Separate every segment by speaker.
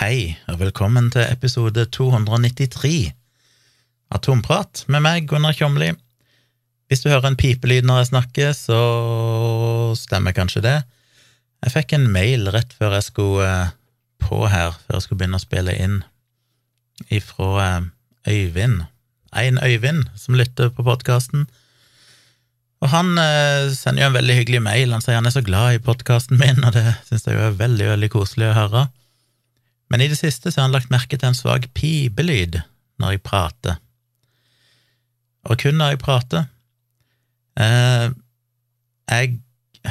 Speaker 1: Hei, og velkommen til episode 293 av Tomprat med meg, Gunnar Kjomli. Hvis du hører en pipelyd når jeg snakker, så stemmer kanskje det. Jeg fikk en mail rett før jeg skulle eh, på her, før jeg skulle begynne å spille inn, ifra eh, Øyvind. En Øyvind som lytter på podkasten. Og han eh, sender jo en veldig hyggelig mail. Han sier han er så glad i podkasten min, og det syns jeg er veldig, veldig koselig å høre. Men i det siste så har han lagt merke til en svak pipelyd når jeg prater. Og kun når jeg prater. Eh, jeg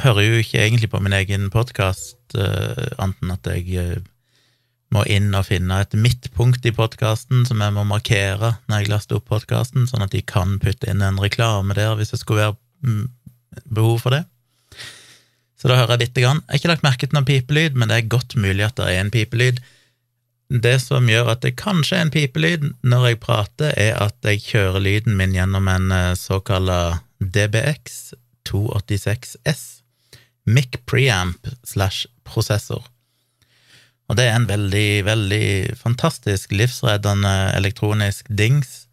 Speaker 1: hører jo ikke egentlig på min egen podkast, eh, annet at jeg eh, må inn og finne et midtpunkt i podkasten som jeg må markere når jeg laster opp podkasten, sånn at de kan putte inn en reklame der hvis det skulle være mm, behov for det. Så da hører jeg lite grann. Jeg har ikke lagt merke til noen pipelyd, men det er godt mulig at det er en pipelyd. Det som gjør at det kanskje er en pipelyd når jeg prater, er at jeg kjører lyden min gjennom en såkalla DBX 286S, Mic Preamp slash prosessor. Og det er en veldig, veldig fantastisk livsreddende elektronisk dings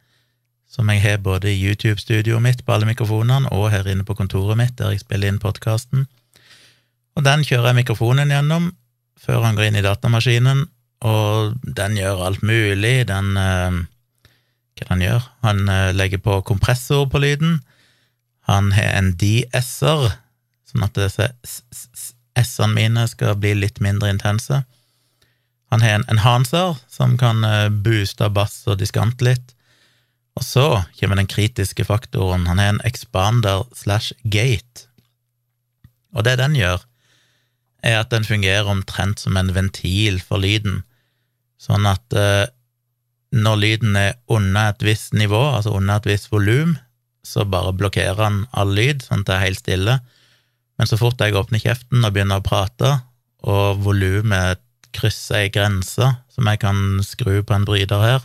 Speaker 1: som jeg har både i YouTube-studioet mitt på alle mikrofonene og her inne på kontoret mitt der jeg spiller inn podkasten. Og den kjører jeg mikrofonen gjennom før han går inn i datamaskinen, og den gjør alt mulig. Den er Hva den gjør? Han eh, legger på kompressor på lyden. Han har en de-s-er, sånn at disse s-ene mine skal bli litt mindre intense. Han har en enhancer, som kan eh, booste bass og diskant litt. Og så kommer den kritiske faktoren. Han har en expander slash gate. Og det den gjør, er at den fungerer omtrent som en ventil for lyden, sånn at eh, når lyden er under et visst nivå, altså under et visst volum, så bare blokkerer han all lyd, sånn at det er helt stille. Men så fort jeg åpner kjeften og begynner å prate, og volumet krysser ei grense som jeg kan skru på en bryter her,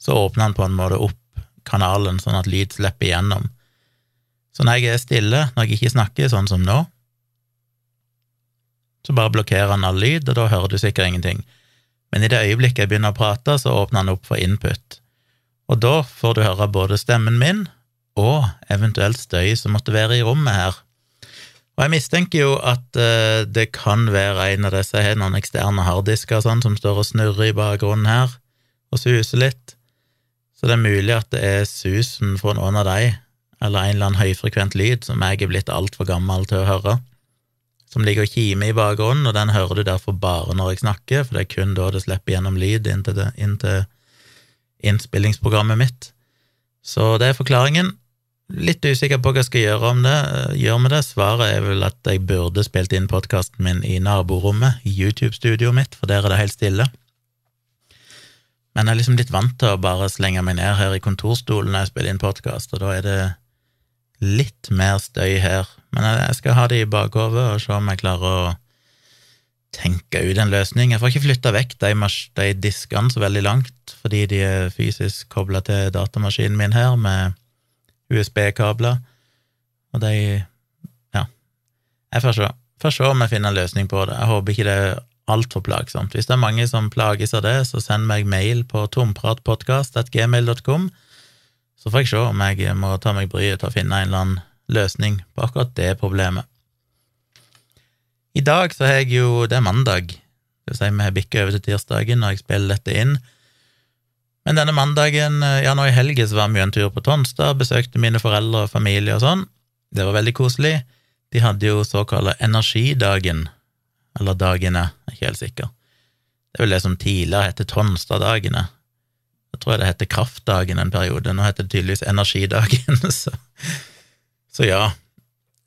Speaker 1: så åpner han på en måte opp kanalen sånn at lyd slipper igjennom. Så når jeg er stille, når jeg ikke snakker, sånn som nå, så bare blokkerer han all lyd, og da hører du sikkert ingenting. Men i det øyeblikket jeg begynner å prate, så åpner han opp for input. Og da får du høre både stemmen min og eventuelt støy som måtte være i rommet her. Og jeg mistenker jo at uh, det kan være en av disse her, noen eksterne harddisker sånn, som står og snurrer i bakgrunnen her og suser litt. Så det er mulig at det er susen fra noen av de, eller en eller annen høyfrekvent lyd som jeg er blitt altfor gammel til å høre, som ligger og kimer i bakgrunnen, og den hører du derfor bare når jeg snakker, for det er kun da det slipper gjennom lyd inn til, det, inn til innspillingsprogrammet mitt. Så det er forklaringen. Litt usikker på hva jeg skal gjøre, det, gjøre med det. Svaret er vel at jeg burde spilt inn podkasten min i naborommet, i YouTube-studioet mitt, for der er det helt stille. Men jeg er liksom litt vant til å bare slenge meg ned her i kontorstolen når jeg spiller inn podkast, og da er det litt mer støy her. Men jeg skal ha det i bakhodet og se om jeg klarer å tenke ut en løsning. Jeg får ikke flytta vekk de, de diskene så veldig langt, fordi de er fysisk kobla til datamaskinen min her med USB-kabler, og de Ja. Jeg får se. Får se om jeg finner en løsning på det. Jeg håper ikke det er altfor plagsomt. Hvis det er mange som plages av det, så send meg mail på tompratpodkast.gmail.com, så får jeg se om jeg må ta meg bryet til å finne en eller annen løsning på akkurat det problemet. I dag så har jeg jo Det er mandag. Det vil si vi har bikka over til tirsdagen når jeg spiller dette inn. Men denne mandagen, eh, ja, nå i helgen, så var vi jo en tur på Tonstad, besøkte mine foreldre og familie og sånn. Det var veldig koselig. De hadde jo såkalla Energidagen, eller Dagene, jeg er ikke helt sikker. Det er vel det som tidligere heter Tonstad-dagene. Jeg tror det heter Kraftdagen en periode, nå heter det tydeligvis Energidagen, så, så ja.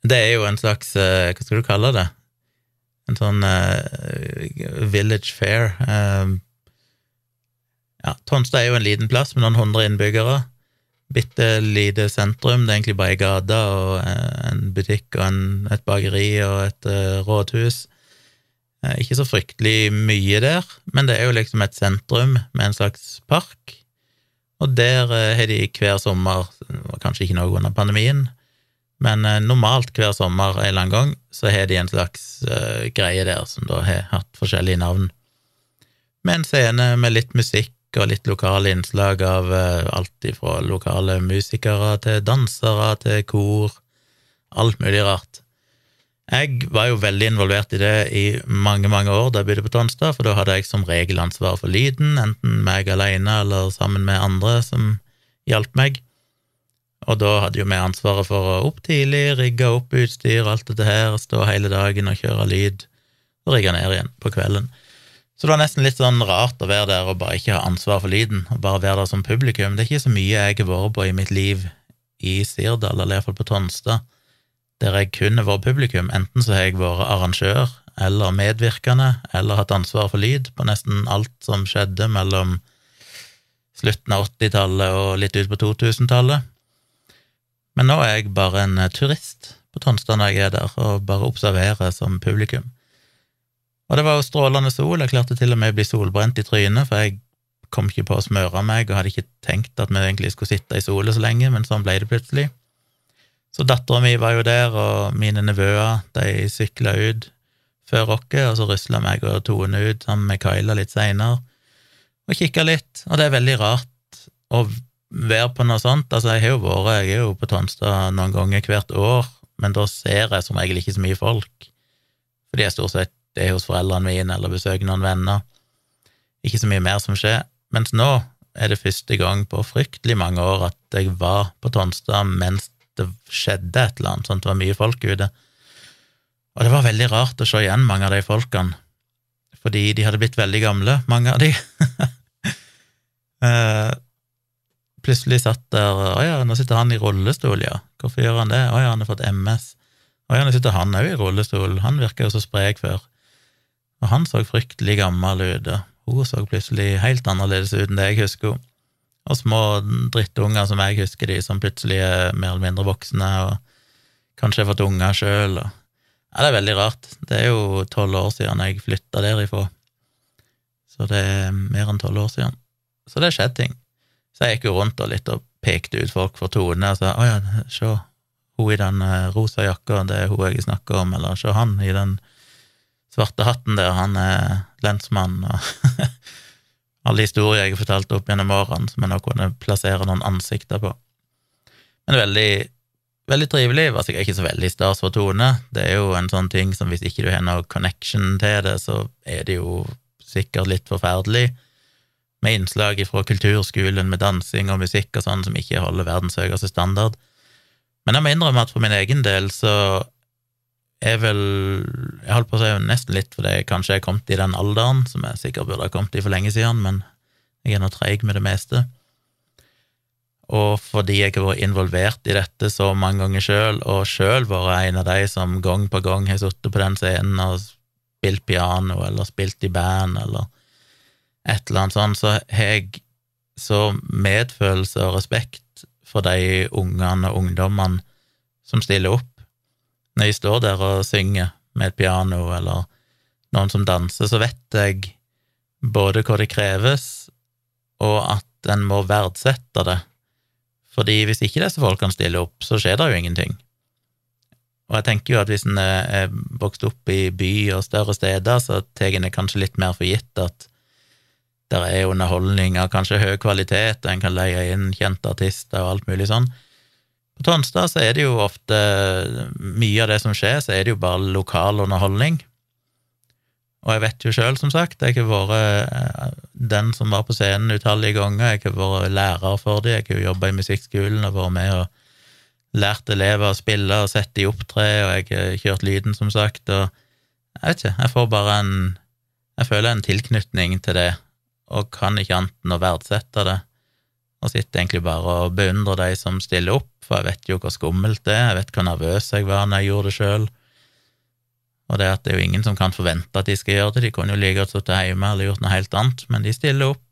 Speaker 1: Det er jo en slags, eh, hva skal du kalle det, en sånn uh, village fair. Uh, ja, Tonstad er jo en liten plass med noen hundre innbyggere. Bitte lite sentrum. Det er egentlig bare ei gate og en butikk og en, et bakeri og et uh, rådhus. Ikke så fryktelig mye der, men det er jo liksom et sentrum med en slags park. Og der uh, har de hver sommer, kanskje ikke noe under pandemien, men uh, normalt hver sommer en eller annen gang så har de en slags greie der som da har hatt forskjellige navn. med en scene med litt musikk og litt lokale innslag av uh, alt ifra lokale musikere til dansere til kor, alt mulig rart. Jeg var jo veldig involvert i det i mange, mange år da jeg bodde på Tonstad, for da hadde jeg som regel ansvar for lyden, enten meg alene eller sammen med andre som hjalp meg. Og da hadde jo vi ansvaret for å opp tidlig, rigge opp utstyr, alt dette her, stå hele dagen og kjøre lyd, og rigge ned igjen på kvelden. Så det var nesten litt sånn rart å være der og bare ikke ha ansvar for lyden, og bare være der som publikum. Det er ikke så mye jeg har vært på i mitt liv i Sirdal, eller iallfall på Tonstad, der jeg kun har vært publikum. Enten så har jeg vært arrangør eller medvirkende, eller hatt ansvar for lyd på nesten alt som skjedde mellom slutten av 80-tallet og litt ut på 2000-tallet. Men nå er jeg bare en turist på Tonstad når jeg er der, og bare observerer som publikum. Og det var jo strålende sol, jeg klarte til og med å bli solbrent i trynet, for jeg kom ikke på å smøre meg, og hadde ikke tenkt at vi egentlig skulle sitte i sola så lenge, men sånn ble det plutselig. Så dattera mi var jo der, og mine nevøer de sykla ut før oss, og så rusla meg og Tone ut sammen med Kyla litt seinere, og kikka litt, og det er veldig rart å være på noe sånt. Altså, jeg har jo vært, jeg er jo på Tonstad noen ganger hvert år, men da ser jeg som regel ikke så mye folk, fordi jeg stort sett er hos foreldrene mine eller besøker noen venner. Ikke så mye mer som skjer. Mens nå er det første gang på fryktelig mange år at jeg var på Tonstad mens det skjedde et eller annet, sånn at det var mye folk ute. Og det var veldig rart å se igjen mange av de folkene, fordi de hadde blitt veldig gamle, mange av de. uh, plutselig satt der Å ja, nå sitter han i rullestol, ja. Hvorfor gjør han det? Å ja, han har fått MS. Å ja, nå sitter han òg i rullestol. Han virka jo så sprek før. Og han så fryktelig gammel ut, og hun så plutselig helt annerledes ut enn det jeg husker henne og små drittunger som jeg husker de, som plutselig er mer eller mindre voksne og kanskje har fått unger sjøl. Ja, det er veldig rart. Det er jo tolv år siden jeg flytta derifra, så det er mer enn tolv år siden. Så det har skjedd ting. Så jeg gikk jo rundt og litt og pekte ut folk for Tone og sa å ja, se, hun i den eh, rosa jakka, det er hun jeg snakker om, eller se han i den svarte hatten der, han er lensmann, og alle historier jeg har fortalt opp gjennom årene som jeg nå kunne plassere noen ansikter på. Men veldig, veldig trivelig. Var sikkert ikke så veldig stas for Tone. Det er jo en sånn ting som hvis ikke du har noe connection til det, så er det jo sikkert litt forferdelig. Med innslag fra kulturskolen med dansing og musikk og sånn som ikke holder verdens høyeste standard. Men jeg må innrømme at for min egen del så er vel Jeg holdt på å si nesten litt fordi jeg kanskje er kommet i den alderen som jeg sikkert burde ha kommet i for lenge siden, men jeg er nå treig med det meste. Og fordi jeg har vært involvert i dette så mange ganger sjøl, og sjøl vært en av de som gang på gang har sittet på den scenen og spilt piano eller spilt i band eller et eller annet sånt, så har jeg så medfølelse og respekt for de ungene og ungdommene som stiller opp når jeg står der og synger med et piano, eller noen som danser, så vet jeg både hva det kreves, og at en må verdsette det. Fordi hvis ikke disse folkene stiller opp, så skjer det jo ingenting. Og jeg tenker jo at hvis en er vokst opp i by og større steder, så tar en det kanskje litt mer for gitt at der er underholdning av kanskje høy kvalitet, en kan leie inn kjente artister og alt mulig sånn. På Tonstad så er det jo ofte Mye av det som skjer, så er det jo bare lokal underholdning. Og jeg vet jo sjøl, som sagt, jeg har vært eh, den som var på scenen utallige ganger. Jeg har vært lærer for dem, jeg har jobba i musikkskolen og vært med og lært elever å spille og sette i opptre, og jeg har kjørt lyden, som sagt, og jeg vet ikke, jeg får bare en Jeg føler en tilknytning til det, og kan ikke annet enn å verdsette det, og sitter egentlig bare og beundrer de som stiller opp, for jeg vet jo hvor skummelt det er, jeg vet hvor nervøs jeg var når jeg gjorde det sjøl. Og det at det er jo ingen som kan forvente at de skal gjøre det, de kunne jo like godt sittet hjemme eller gjort noe helt annet, men de stiller opp.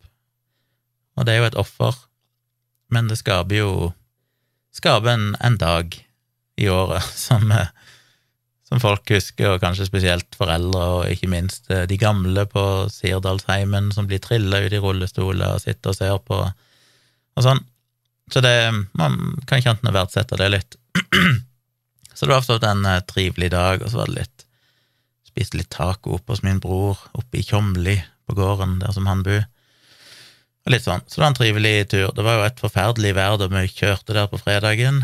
Speaker 1: Og det er jo et offer, men det skaper jo skaper en, en dag i året som, som, folk husker, og kanskje spesielt foreldre, og ikke minst eh, de gamle på Sirdalsheimen som blir trilla ut i rullestoler og sitter og ser på, og sånn. Så det, man kan ikke annet enn å verdsette det litt. så det var forstått en uh, trivelig dag, og så var det litt Spiste litt taco oppe hos min bror oppe i Tjomli på gården der som han bor. Og litt sånn. Så det var en trivelig tur. Det var jo et forferdelig vær da vi kjørte der på fredagen,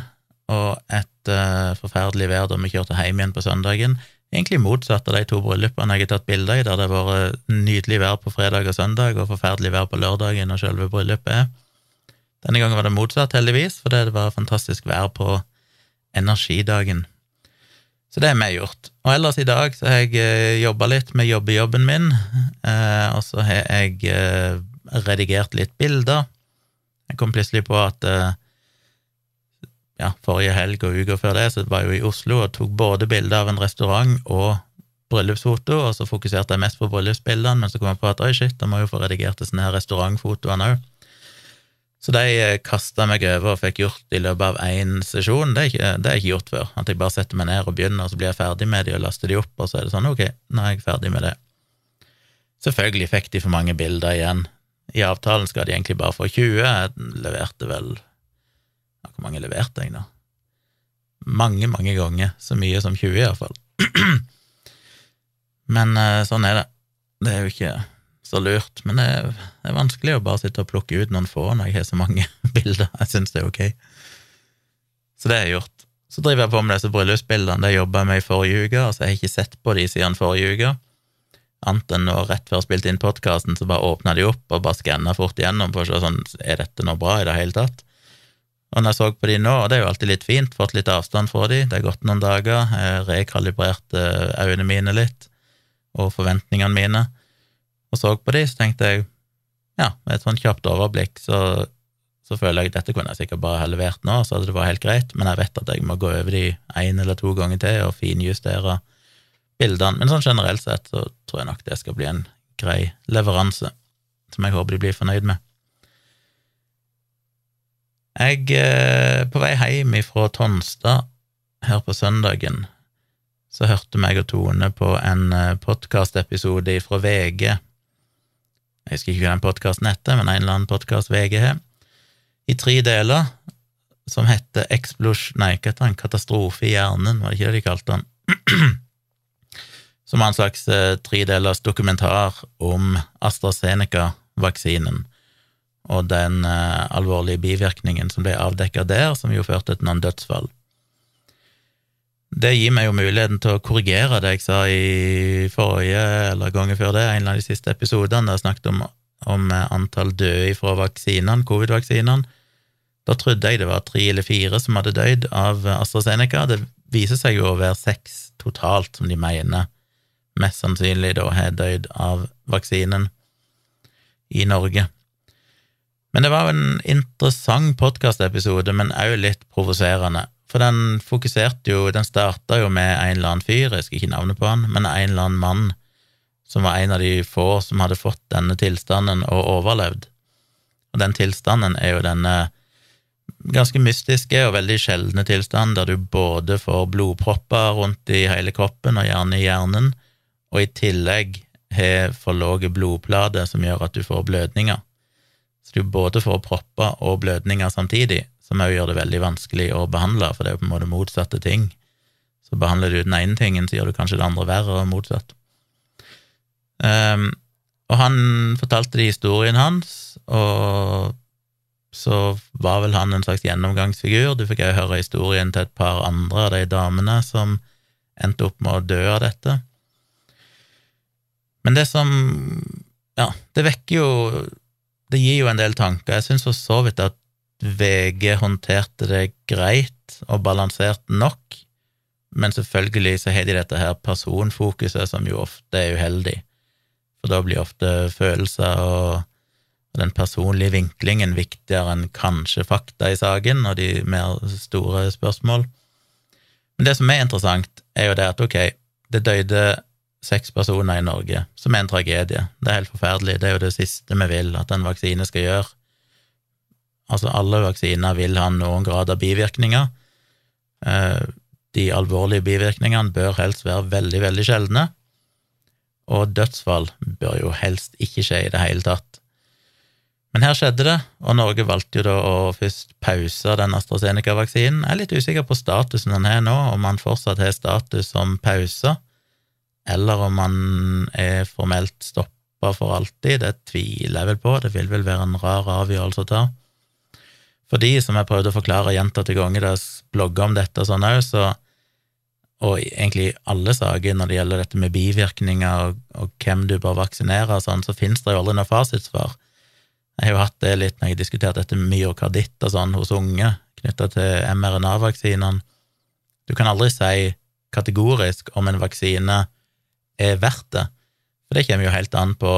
Speaker 1: og et uh, forferdelig vær da vi kjørte hjem igjen på søndagen. Egentlig motsatt av de to bryllupene jeg har tatt bilder i, der det har vært nydelig vær på fredag og søndag og forferdelig vær på lørdagen og selve bryllupet. Denne gangen var det motsatt, heldigvis, fordi det var fantastisk vær på energidagen. Så det har vi gjort. Og ellers i dag så har jeg eh, jobba litt med jobbejobben min, eh, og så har jeg eh, redigert litt bilder. Jeg kom plutselig på at ja, forrige helg og uka før det, så var jeg jo i Oslo og tok både bilder av en restaurant og bryllupsfoto, og så fokuserte jeg mest på bryllupsbildene, men så kom jeg på at oi, shit, da må jeg jo få redigert disse her restaurantfotoene òg. Så de eh, kasta meg over og fikk gjort i løpet av én sesjon. Det er, ikke, det er ikke gjort før. At jeg bare setter meg ned og begynner, og så blir jeg ferdig med de og laster de opp, og så er det sånn, ok, nå er jeg ferdig med det. Selvfølgelig fikk de for mange bilder igjen. I avtalen skal de egentlig bare få 20. Jeg leverte vel Hvor mange leverte jeg, da? Mange, mange ganger. Så mye som 20, iallfall. Men eh, sånn er det. Det er jo ikke så lurt, men det er, vanskelig å bare sitte og plukke ut noen få når jeg har så mange bilder. Jeg syns det er ok. Så det har jeg gjort. Så driver jeg på med disse bryllupsbildene. Det jobba jeg med i forrige uke, og så har jeg ikke sett på de siden forrige uke. Annet enn nå rett før jeg spilte inn podkasten, så bare åpna de opp og bare skanna fort igjennom for å se sånn, er dette noe bra i det hele tatt? Og når jeg så på de nå, og det er jo alltid litt fint, fått litt avstand fra de, det har gått noen dager, jeg rekalibrerte øynene mine litt, og forventningene mine, og så på de, så tenkte jeg ja, med et sånn kjapt overblikk så, så føler jeg at dette kunne jeg sikkert bare ha levert nå, så hadde det vært helt greit, men jeg vet at jeg må gå over de én eller to ganger til og finjustere bildene. Men sånn generelt sett så tror jeg nok det skal bli en grei leveranse, som jeg håper de blir fornøyd med. Jeg, eh, på vei hjem fra Tonstad her på søndagen, så hørte meg og Tone på en eh, podkastepisode fra VG jeg husker ikke hva den podkasten heter, men en eller annen podkast VG har, i tre deler, som heter Explosion Nei, hva heter den? Katastrofe i hjernen, var det ikke det de kalte den? som var en slags eh, tredelers dokumentar om AstraZeneca-vaksinen og den eh, alvorlige bivirkningen som ble avdekka der, som jo førte til noen dødsfall. Det gir meg jo muligheten til å korrigere det jeg sa i forrige, eller gangen før det, en av de siste episodene, der jeg snakket om, om antall døde fra vaksinene, covid-vaksinene. Da trodde jeg det var tre eller fire som hadde dødd av AstraZeneca. Det viser seg jo å være seks totalt, som de mener mest sannsynlig da har dødd av vaksinen i Norge. Men det var jo en interessant podkastepisode, men òg litt provoserende. For den fokuserte jo Den starta jo med en eller annen fyr, jeg skal ikke navnet på han, men en eller annen mann som var en av de få som hadde fått denne tilstanden og overlevd. Og den tilstanden er jo denne ganske mystiske og veldig sjeldne tilstanden der du både får blodpropper rundt i hele kroppen og gjerne i hjernen, og i tillegg har for lave blodplater som gjør at du får blødninger. Så du både får propper og blødninger samtidig, som òg gjør det veldig vanskelig å behandle, for det er jo på en måte motsatte ting. Så behandler du den ene tingen, så gjør du kanskje det andre verre, og motsatt. Um, og han fortalte de historien hans, og så var vel han en slags gjennomgangsfigur. Du fikk òg høre historien til et par andre av de damene som endte opp med å dø av dette. Men det som Ja, det vekker jo Det gir jo en del tanker. Jeg syns for så vidt at VG håndterte det greit og balansert nok, men selvfølgelig så har de dette her personfokuset, som jo ofte er uheldig, for da blir ofte følelser og den personlige vinklingen viktigere enn kanskje fakta i saken og de mer store spørsmål. Men det som er interessant, er jo det at ok, det døde seks personer i Norge, som er en tragedie. Det er helt forferdelig. Det er jo det siste vi vil at en vaksine skal gjøre. Altså, alle vaksiner vil ha noen grad av bivirkninger. Eh, de alvorlige bivirkningene bør helst være veldig, veldig sjeldne, og dødsfall bør jo helst ikke skje i det hele tatt. Men her skjedde det, og Norge valgte jo da å først pause den AstraZeneca-vaksinen. Jeg er litt usikker på statusen den har nå, om han fortsatt har status som pause, eller om han er formelt stoppa for alltid, det tviler jeg vel på, det vil vel være en rar avgjørelse å ta. Fordi, som jeg prøvde å forklare gjentatte ganger da jeg blogga om dette og sånn òg, så og egentlig alle saker når det gjelder dette med bivirkninger og, og hvem du bør vaksinere og sånn, så finnes det jo aldri noe fasitsvar. Jeg har jo hatt det litt når jeg har diskutert dette med myokarditt og sånn hos unge, knytta til mRNA-vaksinene. Du kan aldri si kategorisk om en vaksine er verdt det, for det kommer jo helt an på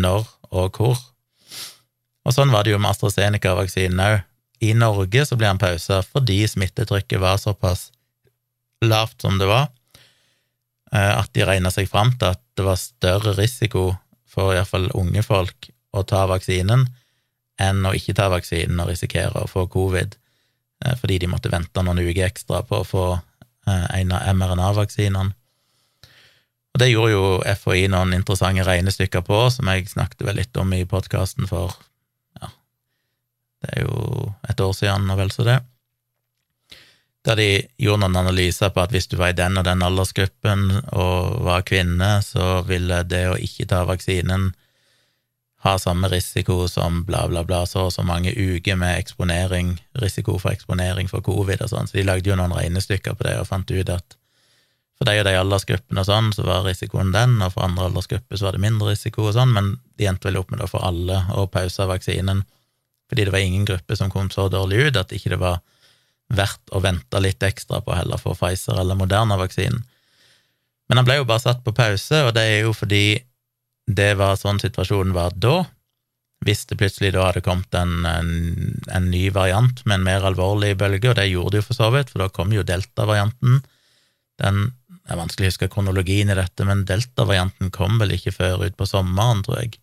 Speaker 1: når og hvor. Og sånn var det jo med AstraZeneca-vaksinen òg. I Norge så ble han pausa fordi smittetrykket var såpass lavt som det var, eh, at de regna seg fram til at det var større risiko for iallfall unge folk å ta vaksinen enn å ikke ta vaksinen og risikere å få covid, eh, fordi de måtte vente noen uker ekstra på å få eh, en av mRNA-vaksinene. Og Det gjorde jo FHI noen interessante regnestykker på, som jeg snakket vel litt om i podkasten for det er jo et år siden og vel så det. Der de gjorde noen analyser på at hvis du var i den og den aldersgruppen og var kvinne, så ville det å ikke ta vaksinen ha samme risiko som bla, bla, bla, så og så mange uker med eksponering, risiko for eksponering for covid og sånn, så de lagde jo noen regnestykker på det og fant ut at for de og de aldersgruppene og sånn, så var risikoen den, og for andre aldersgrupper så var det mindre risiko og sånn, men de endte vel opp med det for alle å pause vaksinen, fordi det var ingen gruppe som kom så dårlig ut at ikke det var verdt å vente litt ekstra på heller for Pfizer eller Moderna-vaksinen. Men han ble jo bare satt på pause, og det er jo fordi det var sånn situasjonen var da. Hvis det plutselig da hadde kommet en, en, en ny variant med en mer alvorlig bølge, og det gjorde det jo for så vidt, for da kom jo delta-varianten. Den det er vanskelig å huske kronologien i dette, men delta-varianten kom vel ikke før utpå sommeren, tror jeg.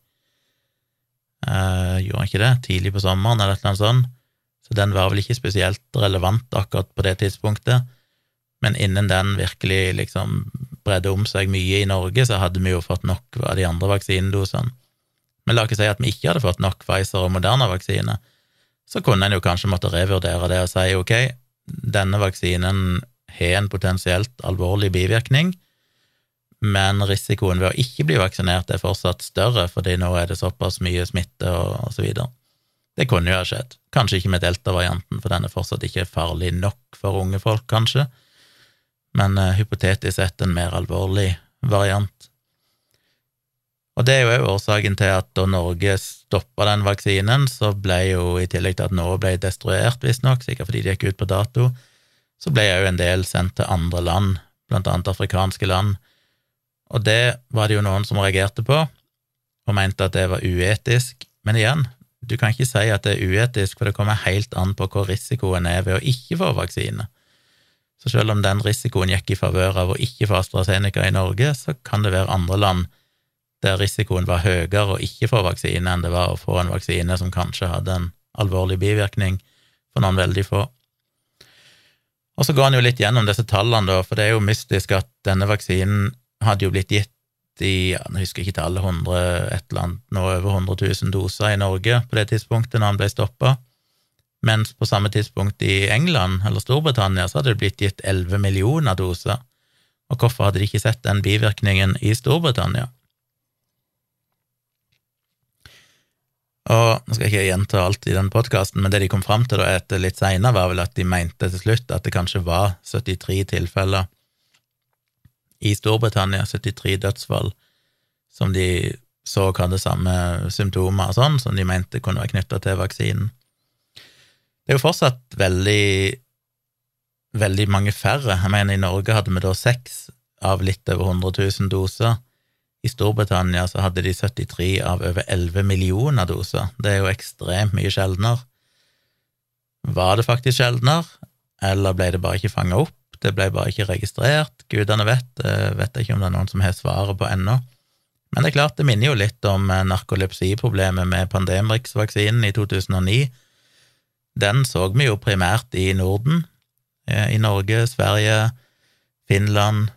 Speaker 1: Eh, gjorde han ikke det? Tidlig på sommeren, eller et eller annet sånt? så den var vel ikke spesielt relevant akkurat på det tidspunktet. Men innen den virkelig liksom bredde om seg mye i Norge, så hadde vi jo fått nok av de andre vaksinedosene. Men la oss si at vi ikke hadde fått nok Pfizer og Moderna-vaksine, så kunne en jo kanskje måtte revurdere det og si ok, denne vaksinen har en potensielt alvorlig bivirkning, men risikoen ved å ikke bli vaksinert er fortsatt større, fordi nå er det såpass mye smitte og, og så videre. Det kunne jo ha skjedd. Kanskje ikke med delta-varianten, for den er fortsatt ikke farlig nok for unge folk, kanskje, men uh, hypotetisk sett en mer alvorlig variant. Og det er jo òg årsaken til at da Norge stoppa den vaksinen, så ble jo, i tillegg til at noe ble destruert, visstnok, sikkert fordi de gikk ut på dato, så ble jo en del sendt til andre land, blant annet afrikanske land, og det var det jo noen som reagerte på, og mente at det var uetisk, men igjen, du kan ikke si at det er uetisk, for det kommer helt an på hvor risikoen er ved å ikke få vaksine. Så selv om den risikoen gikk i favør av å ikke få AstraZeneca i Norge, så kan det være andre land der risikoen var høyere å ikke få vaksine enn det var å få en vaksine som kanskje hadde en alvorlig bivirkning for noen veldig få. Og så går han jo litt gjennom disse tallene, da, for det er jo mystisk at denne vaksinen hadde jo blitt gitt i jeg husker ikke tallet, 100, et eller annet, nå over 100 000 doser i Norge på det tidspunktet når han ble stoppa, mens på samme tidspunkt i England eller Storbritannia så hadde det blitt gitt 11 millioner doser. Og hvorfor hadde de ikke sett den bivirkningen i Storbritannia? Og Nå skal jeg ikke gjenta alt i den podkasten, men det de kom fram til da etter litt seinere, var vel at de mente til slutt at det kanskje var 73 tilfeller i Storbritannia, 73 dødsfall, som de så hadde samme symptomer og sånn, som de mente kunne være knytta til vaksinen. Det er jo fortsatt veldig, veldig mange færre. Jeg mener, i Norge hadde vi da seks av litt over 100 000 doser. I Storbritannia så hadde de 73 av over 11 millioner doser. Det er jo ekstremt mye sjeldnere. Var det faktisk sjeldnere, eller ble det bare ikke fanga opp? Det ble bare ikke registrert. Gudene vet. Det vet jeg ikke om det er noen som har svaret på ennå. Men det er klart, det minner jo litt om eh, narkolepsiproblemet med Pandemrix-vaksinen i 2009. Den så vi jo primært i Norden, eh, i Norge, Sverige, Finland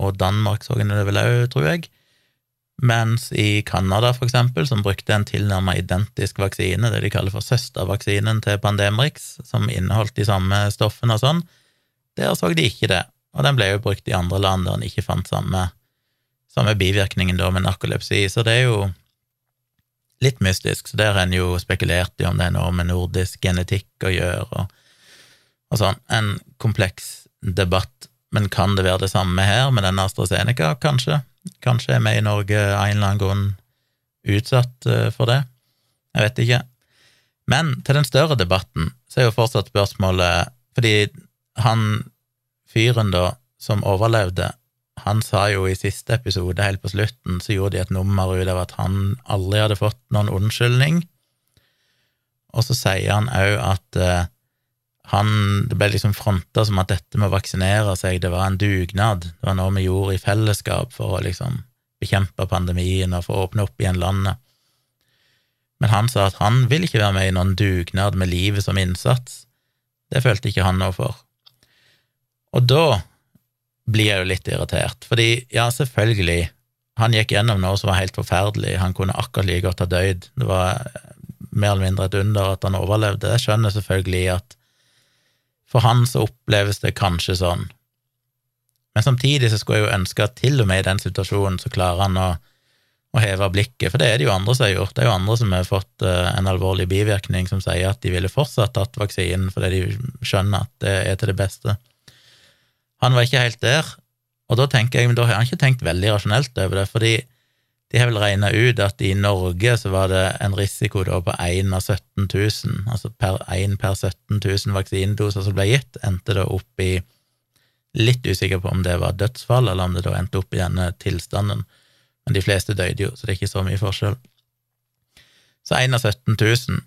Speaker 1: og Danmark så en det vel òg, tror jeg. Mens i Canada, for eksempel, som brukte en tilnærmet identisk vaksine, det de kaller for søstervaksinen til Pandemrix, som inneholdt de samme stoffene og sånn, der så de ikke det, og den ble jo brukt i andre land der en ikke fant samme Samme bivirkningen da med narkolepsi, så det er jo litt mystisk. Så der har en jo spekulert i om det er noe med nordisk genetikk å gjøre, og, og sånn. En kompleks debatt. Men kan det være det samme her med denne AstraZeneca? Kanskje. Kanskje er vi i Norge av en eller annen grunn utsatt eh, for det. Jeg vet ikke. Men til den større debatten så er jo fortsatt spørsmålet Fordi han fyren da som overlevde, han sa jo i siste episode, helt på slutten, så gjorde de et nummer ut av at han aldri hadde fått noen unnskyldning. Og så sier han òg at uh, han Det ble liksom fronta som at dette med å vaksinere seg, det var en dugnad. Det var noe vi gjorde i fellesskap for å liksom bekjempe pandemien og få åpne opp igjen landet. Men han sa at han vil ikke være med i noen dugnad med livet som innsats. Det følte ikke han noe for. Og da blir jeg jo litt irritert, fordi ja, selvfølgelig, han gikk gjennom noe som var helt forferdelig, han kunne akkurat like godt ha dødd, det var mer eller mindre et under at han overlevde, jeg skjønner selvfølgelig at for han så oppleves det kanskje sånn, men samtidig så skulle jeg jo ønske at til og med i den situasjonen så klarer han å, å heve blikket, for det er det jo andre som har gjort, det er jo andre som har fått uh, en alvorlig bivirkning som sier at de ville fortsatt tatt vaksinen fordi de skjønner at det er til det beste. Han var ikke helt der, og da tenker jeg, men da har han ikke tenkt veldig rasjonelt over det, fordi de har vel regna ut at i Norge så var det en risiko da på 1 av 17 000, altså per 1 per 17 000 vaksinedoser som ble gitt, endte da opp i Litt usikker på om det var dødsfall, eller om det da endte opp i denne tilstanden, men de fleste døde jo, så det er ikke så mye forskjell. Så 1 av 17 000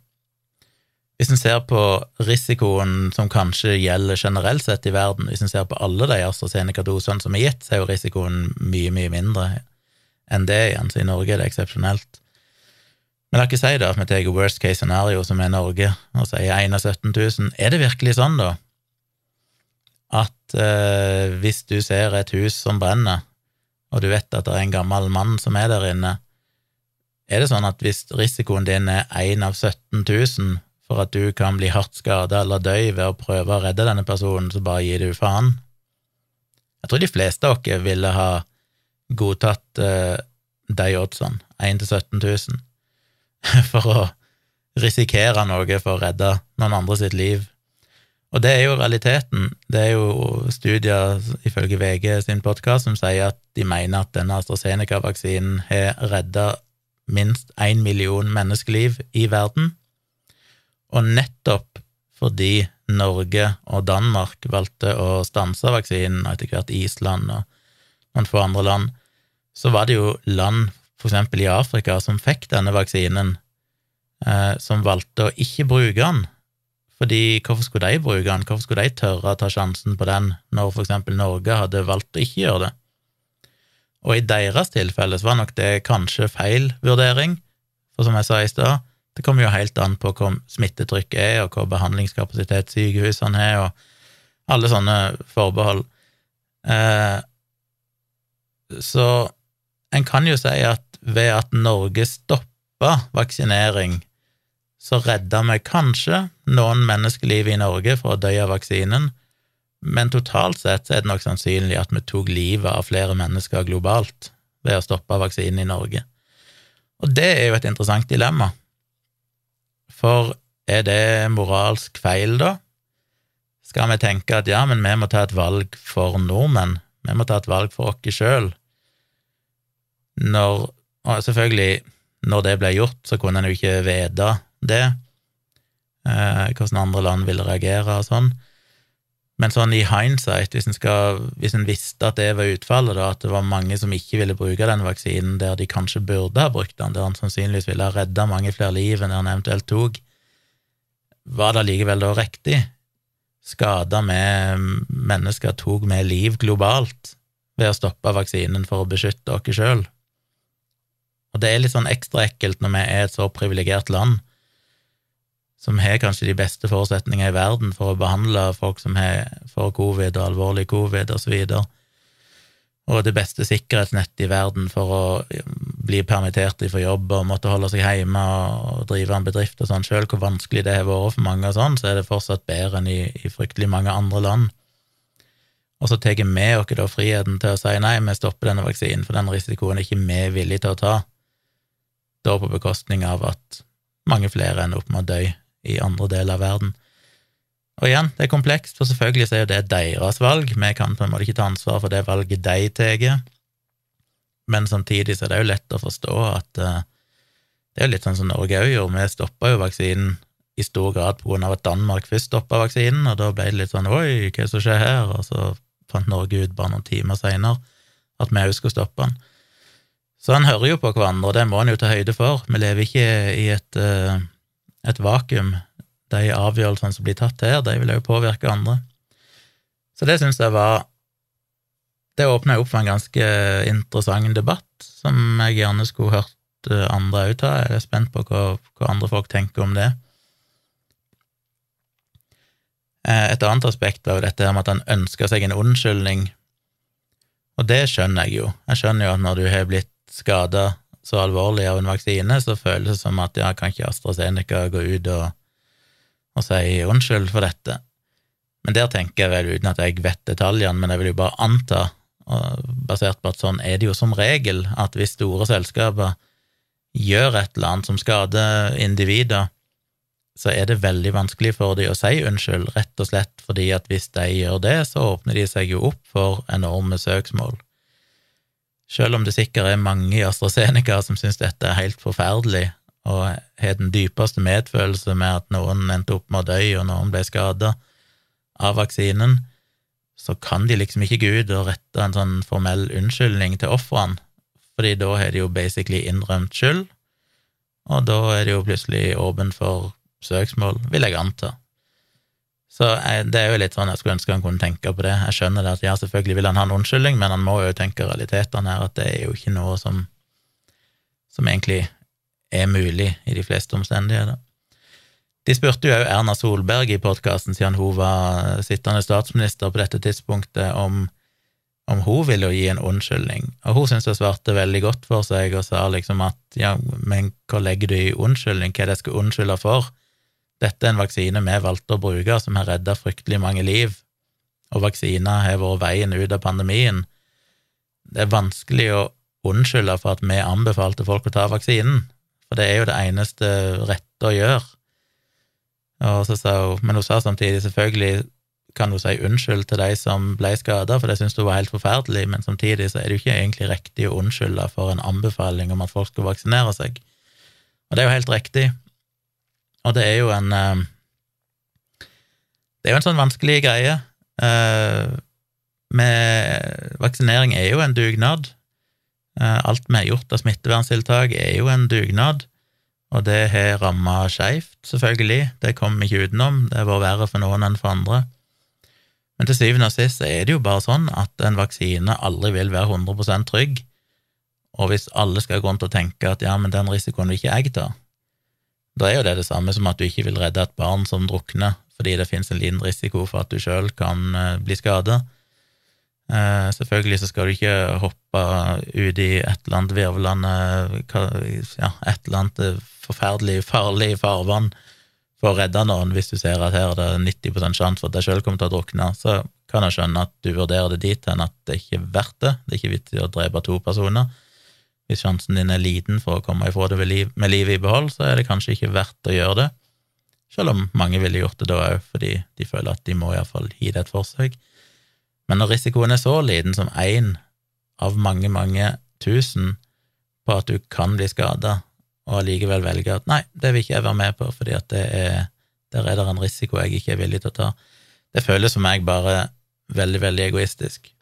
Speaker 1: hvis en ser på risikoen som kanskje gjelder generelt sett i verden, hvis en ser på alle de AstraZeneca-dosene som er gitt, så er jo risikoen mye, mye mindre enn det igjen, så i Norge er det eksepsjonelt. Men la ikke si da at vi tar worst case scenario, som er Norge, og sier 1 av 17 000. Er det virkelig sånn, da, at eh, hvis du ser et hus som brenner, og du vet at det er en gammel mann som er der inne, er det sånn at hvis risikoen din er 1 av 17 000 for at du kan bli hardt skada eller dø ved å prøve å redde denne personen, så bare gir du faen. Jeg tror de fleste av dere ville ha godtatt uh, de oddsene, 1 til 17 000, for å risikere noe for å redde noen andre sitt liv. Og det er jo realiteten. Det er jo studier, ifølge VG sin podkast, som sier at de mener at denne AstraZeneca-vaksinen har redda minst én million menneskeliv i verden. Og nettopp fordi Norge og Danmark valgte å stanse vaksinen, og etter hvert Island og noen få andre land, så var det jo land, eksempel i Afrika, som fikk denne vaksinen, eh, som valgte å ikke bruke den. Fordi hvorfor skulle de bruke den, hvorfor skulle de tørre å ta sjansen på den, når eksempel Norge hadde valgt å ikke gjøre det? Og i deres tilfelle så var nok det kanskje feil vurdering, for som jeg sa i stad, det kommer jo helt an på hva smittetrykket er, og hva behandlingskapasitet sykehusene har, og alle sånne forbehold. Eh, så en kan jo si at ved at Norge stoppa vaksinering, så redda vi kanskje noen menneskeliv i Norge for å dø av vaksinen, men totalt sett er det nok sannsynlig at vi tok livet av flere mennesker globalt ved å stoppe vaksinen i Norge. Og det er jo et interessant dilemma. For er det moralsk feil, da? Skal vi tenke at ja, men vi må ta et valg for nordmenn, vi må ta et valg for oss sjøl? Når Og selvfølgelig, når det ble gjort, så kunne en jo ikke vite det, eh, hvordan andre land ville reagere og sånn. Men sånn i hindsight, hvis en, skal, hvis en visste at det var utfallet, da, at det var mange som ikke ville bruke den vaksinen der de kanskje burde ha brukt den, der han sannsynligvis ville ha redda mange flere liv enn han eventuelt tok, var det allikevel da riktig? Skada med mennesker tok med liv globalt ved å stoppe vaksinen for å beskytte oss sjøl? Og det er litt sånn ekstra ekkelt når vi er et så privilegert land som har kanskje de beste forutsetninger i verden for å behandle folk som har får covid og alvorlig covid, og så og det beste sikkerhetsnettet i verden for å bli permittert fra jobb og måtte holde seg hjemme og drive en bedrift og sånn, sjøl hvor vanskelig det har vært for mange og sånn, så er det fortsatt bedre enn i, i fryktelig mange andre land. og så tar vi oss da friheten til å si nei, vi stopper denne vaksinen, for den risikoen er ikke vi villige til å ta, da på bekostning av at mange flere ender opp med å dø i andre deler av verden. Og igjen, det er komplekst, for selvfølgelig så er jo det deres valg, vi kan på en måte ikke ta ansvar for det valget de tar, men samtidig så er det jo lett å forstå at uh, det er jo litt sånn som Norge òg gjorde, vi stoppa jo vaksinen i stor grad på grunn av at Danmark først stoppa vaksinen, og da ble det litt sånn oi, hva er det som skjer her, og så fant Norge ut bare noen timer seinere at vi òg skulle stoppe den. Så en hører jo på hverandre, og det må en jo ta høyde for. Vi lever ikke i et, uh, et vakuum de avgjørelsene som blir tatt her, de vil jo påvirke andre. Så det syns jeg var Det åpna opp for en ganske interessant debatt, som jeg gjerne skulle hørt eh, andre òg ta. Jeg er spent på hva, hva, andre folk tenker om det. Eh, et annet aspekt var jo dette med at han ønska seg en unnskyldning, og det skjønner jeg jo. Jeg skjønner jo at når du har blitt skada så alvorlig av en vaksine, så føles det som at ja, kan ikke AstraZeneca gå ut og og si unnskyld for dette. Men der tenker jeg vel, uten at jeg vet detaljene, men jeg vil jo bare anta, basert på at sånn er det jo som regel, at hvis store selskaper gjør et eller annet som skader individer, så er det veldig vanskelig for de å si unnskyld, rett og slett fordi at hvis de gjør det, så åpner de seg jo opp for enorme søksmål. Selv om det sikkert er mange i AstraZeneca som syns dette er helt forferdelig, og har den dypeste medfølelse med at noen endte opp med å dø, og noen ble skada av vaksinen, så kan de liksom ikke gå ut og rette en sånn formell unnskyldning til ofrene, fordi da har de jo basically innrømt skyld, og da er det jo plutselig åpent for søksmål, vil jeg anta. Så jeg, det er jo litt sånn jeg skulle ønske han kunne tenke på det. Jeg skjønner det at ja, selvfølgelig vil han ha en unnskyldning, men han må jo tenke realitetene her, at det er jo ikke noe som, som egentlig er mulig i de fleste omstendigheter. De spurte jo òg Erna Solberg i podkasten, siden hun var sittende statsminister på dette tidspunktet, om, om hun ville gi en unnskyldning, og hun syntes hun svarte veldig godt for seg og sa liksom at ja, men hva legger du i unnskyldning, hva er det jeg skal unnskylde for? Dette er en vaksine vi valgte å bruke, som har redda fryktelig mange liv, og vaksiner har vært veien ut av pandemien. Det er vanskelig å unnskylde for at vi anbefalte folk å ta vaksinen, for det er jo det eneste rette å gjøre. Og så sa hun, men hun sa samtidig selvfølgelig kan hun si unnskyld til de som ble skada, for det syntes hun var helt forferdelig, men samtidig så er det jo ikke egentlig riktig å unnskylde for en anbefaling om at folk skal vaksinere seg. Og det er jo helt riktig. Og det er jo en eh, Det er jo en sånn vanskelig greie. Eh, med vaksinering er jo en dugnad. Eh, alt vi har gjort av smitteverntiltak, er jo en dugnad, og det har ramma skeivt, selvfølgelig, det kommer vi ikke utenom, det har vært verre for noen enn for andre. Men til syvende og sist er det jo bare sånn at en vaksine aldri vil være 100% trygg, og hvis alle skal gå rundt og tenke at ja, men den risikoen vil ikke jeg ta, da er jo det det samme som at du ikke vil redde et barn som drukner fordi det finnes en liten risiko for at du sjøl kan eh, bli skada. Eh, selvfølgelig så skal du ikke hoppe ut i et eller annet virvlende ja, et eller annet forferdelig farlig farvann for å redde noen hvis du ser at her er det 90% sjanse for at deg sjøl kommer til å drukne. Så kan jeg skjønne at du vurderer det dit hen at det ikke er verdt det. Det er ikke vittig å drepe to personer. Hvis sjansen din er liten for å komme ifra det med livet i behold, så er det kanskje ikke verdt å gjøre det. Selv om mange ville gjort det da òg, fordi de føler at de må iallfall gi det et forsøk. Men når risikoen er så liten som én av mange, mange tusen på at du kan bli skada, og allikevel velge at nei, det vil ikke jeg være med på, fordi at det er, der er det en risiko jeg ikke er villig til å ta, det føles for meg bare veldig, veldig egoistisk.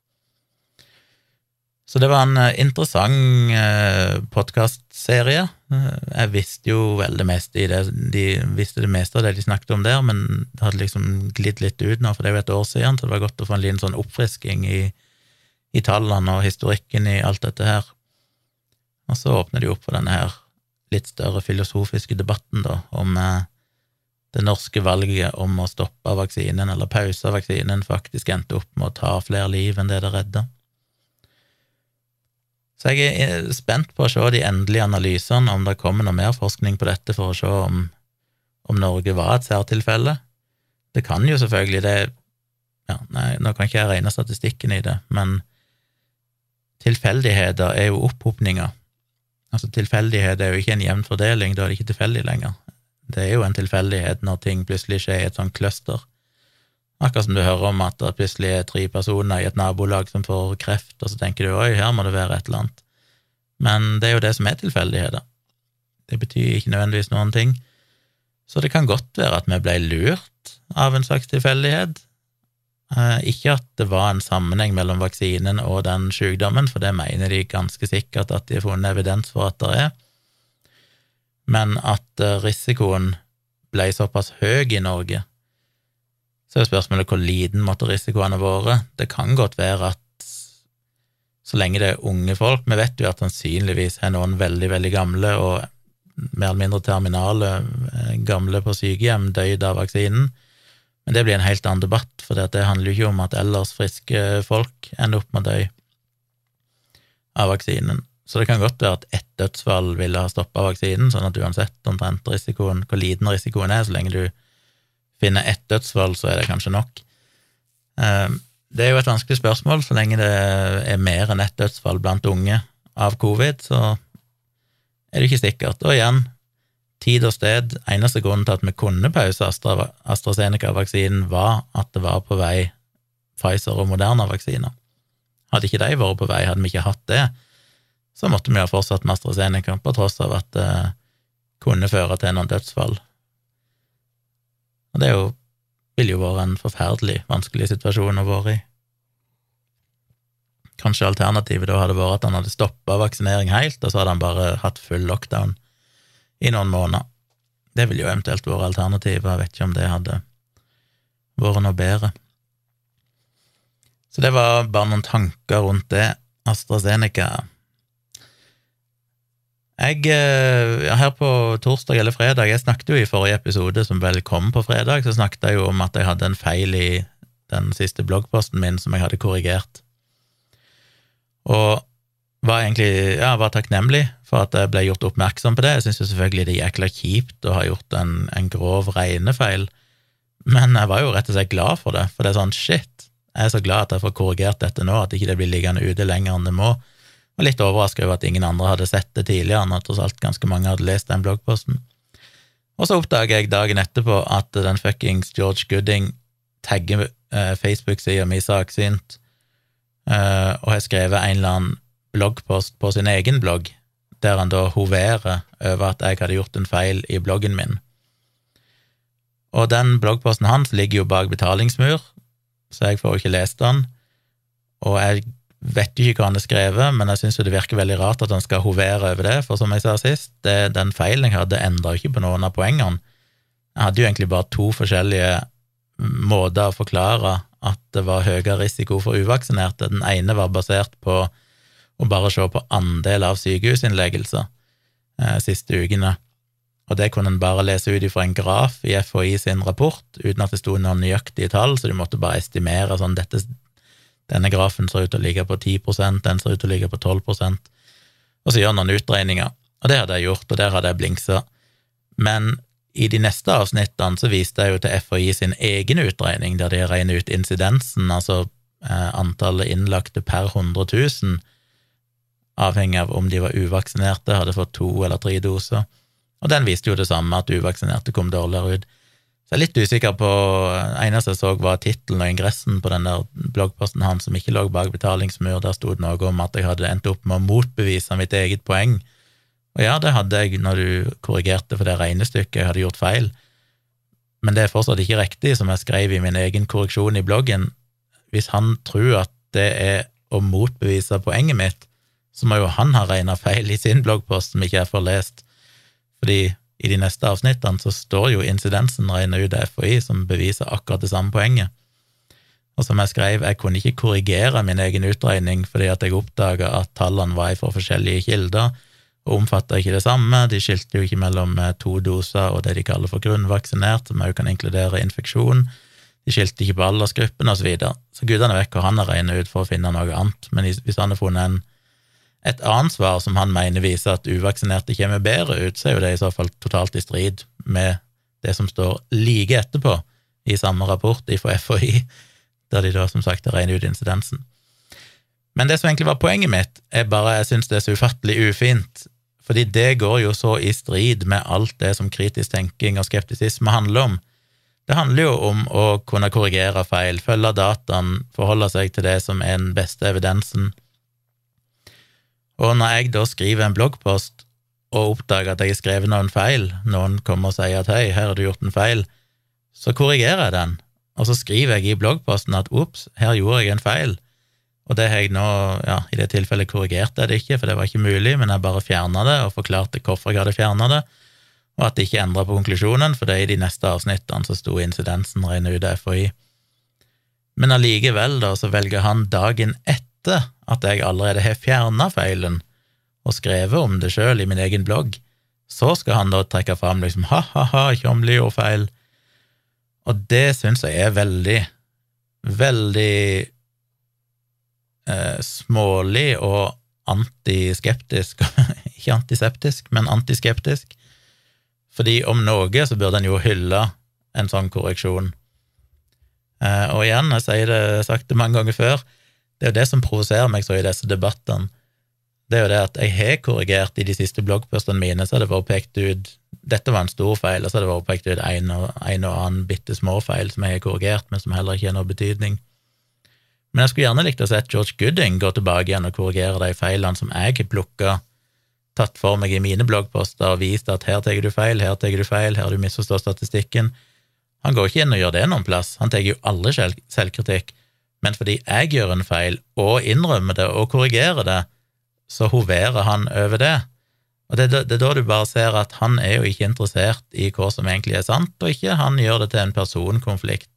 Speaker 1: Så det var en eh, interessant eh, podkastserie. Eh, jeg visste jo vel det meste i det, de visste det meste av det de snakket om der, men det hadde liksom glidd litt ut nå, for det er jo et år siden, så det var godt å få en liten sånn oppfrisking i, i tallene og historikken i alt dette her. Og så åpner de opp for denne her litt større filosofiske debatten, da, om det norske valget om å stoppe vaksinen eller pause vaksinen faktisk endte opp med å ta flere liv enn det det redda. Så jeg er spent på å se de endelige analysene, om det kommer noe mer forskning på dette for å se om, om Norge var et særtilfelle. Det kan jo selvfølgelig det ja, nei, Nå kan ikke jeg regne statistikken i det, men tilfeldigheter er jo opphopninger. Altså, tilfeldighet er jo ikke en jevn fordeling, da er det ikke tilfeldig lenger. Det er jo en tilfeldighet når ting plutselig skjer i et sånt cluster. Akkurat som du hører om at det plutselig er tre personer i et nabolag som får kreft, og så tenker du oi, her må det være et eller annet. Men det er jo det som er tilfeldigheter. Det betyr ikke nødvendigvis noen ting. Så det kan godt være at vi ble lurt av en slags tilfeldighet, Eh, ikke at det var en sammenheng mellom vaksinen og den sykdommen, for det mener de ganske sikkert at de har funnet evidens for at det er, men at eh, risikoen ble såpass høy i Norge, så er spørsmålet hvor liten måtte risikoen ha vært. Det kan godt være at så lenge det er unge folk Vi vet jo at sannsynligvis er noen veldig, veldig gamle og mer eller mindre terminale eh, gamle på sykehjem døyd av vaksinen. Men det blir en helt annen debatt, for det handler jo ikke om at ellers friske folk ender opp med å dø av vaksinen. Så det kan godt være at ett dødsfall ville ha stoppa vaksinen, sånn at uansett omtrent risikoen, hvor liten risikoen er, så lenge du finner ett dødsfall, så er det kanskje nok. Ehm, det er jo et vanskelig spørsmål. Så lenge det er mer enn ett dødsfall blant unge av covid, så er det ikke sikkert. Og igjen, tid og sted. Eneste grunnen til at vi kunne pause Astra, AstraZeneca-vaksinen, var at det var på vei Pfizer og Moderna-vaksiner. Hadde ikke de vært på vei, hadde vi ikke hatt det, så måtte vi ha fortsatt med AstraZeneca, på tross av at det kunne føre til noen dødsfall. Og det jo, ville jo vært en forferdelig vanskelig situasjon å være i. Kanskje alternativet da hadde vært at han hadde stoppa vaksinering helt, og så hadde han bare hatt full lockdown i noen måneder. Det ville jo eventuelt vært alternativet, jeg vet ikke om det hadde vært noe bedre. Så det var bare noen tanker rundt det. AstraZeneca Jeg, eh, her på torsdag eller fredag, jeg snakket jo i forrige episode, som vel kom på fredag, så snakket jeg jo om at jeg hadde en feil i den siste bloggposten min som jeg hadde korrigert. Og var egentlig ja, var takknemlig for at jeg ble gjort oppmerksom på det. Jeg syns selvfølgelig det er jækla kjipt å ha gjort en, en grov regnefeil, men jeg var jo rett og slett glad for det, for det er sånn shit, jeg er så glad at jeg får korrigert dette nå, at ikke det blir liggende ute lenger enn det må. Og litt overraska over at ingen andre hadde sett det tidligere, når tross alt ganske mange hadde lest den bloggposten. Og så oppdager jeg dagen etterpå at den fuckings George Gooding tagger eh, Facebook-sida mi saksynt, eh, og har skrevet en eller annen bloggpost på sin egen blogg, der han da hoverer over at jeg hadde gjort en feil i bloggen min. Og den bloggposten hans ligger jo bak betalingsmur, så jeg får jo ikke lest den, og jeg vet ikke hva han har skrevet, men jeg syns det virker veldig rart at han skal hovere over det, for som jeg sa sist, det, den feilen jeg hadde, endra ikke på noen av poengene. Jeg hadde jo egentlig bare to forskjellige måter å forklare at det var høyere risiko for uvaksinerte. Den ene var basert på å bare se på andel av sykehusinnleggelser eh, siste ukene. Og det kunne en bare lese ut ifra en graf i FHI sin rapport, uten at det sto noen nøyaktige tall, så du måtte bare estimere sånn dette, denne grafen ser ut til å ligge på 10% den ser ut til å ligge på 12 og så gjør noen utregninger. Og det hadde jeg gjort, og der hadde jeg blingsa. Men i de neste avsnittene så viste jeg jo til FHI sin egen utregning, der de regner ut incidensen, altså eh, antallet innlagte per 100 000, avhengig av om de var uvaksinerte, hadde fått to eller tre doser. Og den viste jo det samme, at uvaksinerte kom dårligere ut. Så jeg er litt usikker på Eneste jeg så, var tittelen og ingressen på den der bloggposten hans som ikke lå bak betalingsmur. Der sto det noe om at jeg hadde endt opp med å motbevise mitt eget poeng. Og ja, det hadde jeg når du korrigerte for det regnestykket jeg hadde gjort feil. Men det er fortsatt ikke riktig, som jeg skrev i min egen korreksjon i bloggen. Hvis han tror at det er å motbevise poenget mitt, så må jo han ha regna feil i sin bloggpost som ikke jeg får lest, fordi i de neste avsnittene så står jo incidensen regna ut av FHI som beviser akkurat det samme poenget. Og som jeg skrev, jeg kunne ikke korrigere min egen utregning fordi at jeg oppdaga at tallene var fra forskjellige kilder og omfatta ikke det samme, de skilte jo ikke mellom eh, to doser og det de kaller for grunnvaksinert, som òg kan inkludere infeksjon, de skilte ikke på aldersgruppen, og så videre. Så gudene vekk hvor han har regna ut for å finne noe annet, men hvis han har funnet en et annet svar som han mener viser at uvaksinerte kommer bedre ut, så er jo det i så fall totalt i strid med det som står like etterpå i samme rapport fra FHI. der de da som sagt regner ut incidensen. Men det som egentlig var poenget mitt, er bare jeg syns det er så ufattelig ufint, fordi det går jo så i strid med alt det som kritisk tenking og skeptisisme handler om. Det handler jo om å kunne korrigere feil, følge dataen, forholde seg til det som er den beste evidensen. Og når jeg da skriver en bloggpost og oppdager at jeg har skrevet noen feil, noen kommer og sier at hei, her har du gjort en feil, så korrigerer jeg den, og så skriver jeg i bloggposten at ops, her gjorde jeg en feil. Og det har jeg nå, ja, i det tilfellet korrigerte jeg det ikke, for det var ikke mulig, men jeg bare fjerna det og forklarte hvorfor jeg hadde fjerna det, og at det ikke endra på konklusjonen, for det er i de neste avsnittene så sto incidensen rene ut av FHI. Men allikevel, da, så velger han dagen etter at jeg allerede har fjerna feilen og skrevet om det sjøl i min egen blogg, så skal han da trekke fram liksom ha-ha-ha, Tjomli gjorde feil. Og det syns jeg er veldig, veldig eh, smålig og antiskeptisk Ikke antiseptisk, men antiskeptisk. Fordi om noe så burde en jo hylle en sånn korreksjon. Eh, og igjen, jeg har sagt det mange ganger før, det er jo det som provoserer meg så i disse debattene. Det er jo det at jeg har korrigert i de siste bloggpostene mine, så har det vært pekt ut dette var en stor feil, og så har det vært pekt ut en og, en og annen bitte små feil som jeg har korrigert, men som heller ikke har noe betydning. Men jeg skulle gjerne likt å se George Gooding gå tilbake igjen og korrigere de feilene som jeg har plukka, tatt for meg i mine bloggposter og vist at her tar du feil, her tar du feil, her har du misforstått statistikken. Han går ikke inn og gjør det noen plass, han tar jo aldri selvkritikk, men fordi jeg gjør en feil og innrømmer det og korrigerer det, så hoverer han over det. Og det, det, er da du bare ser at han er jo ikke interessert i hva som egentlig er sant, og ikke han gjør det til en personkonflikt.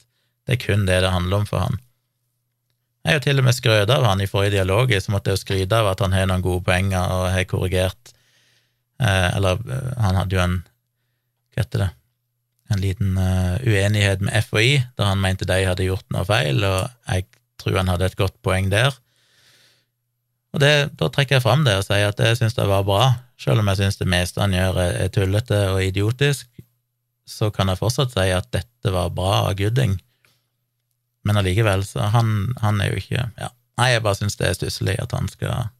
Speaker 1: Det er kun det det handler om for han. Jeg har til og med skrøt av han i forrige dialog, så måtte jeg jo skryte av at han har noen gode poenger og har korrigert eh, Eller eh, han hadde jo en Hva heter det En liten uh, uenighet med FHI, der han mente de hadde gjort noe feil, og jeg tror han hadde et godt poeng der. Og det, Da trekker jeg fram det og sier at jeg syns det var bra, selv om jeg syns det meste han gjør er tullete og idiotisk, så kan jeg fortsatt si at dette var bra av Gooding men allikevel, så han, han, er jo ikke ja. Nei, jeg bare syns det er stusslig at han skal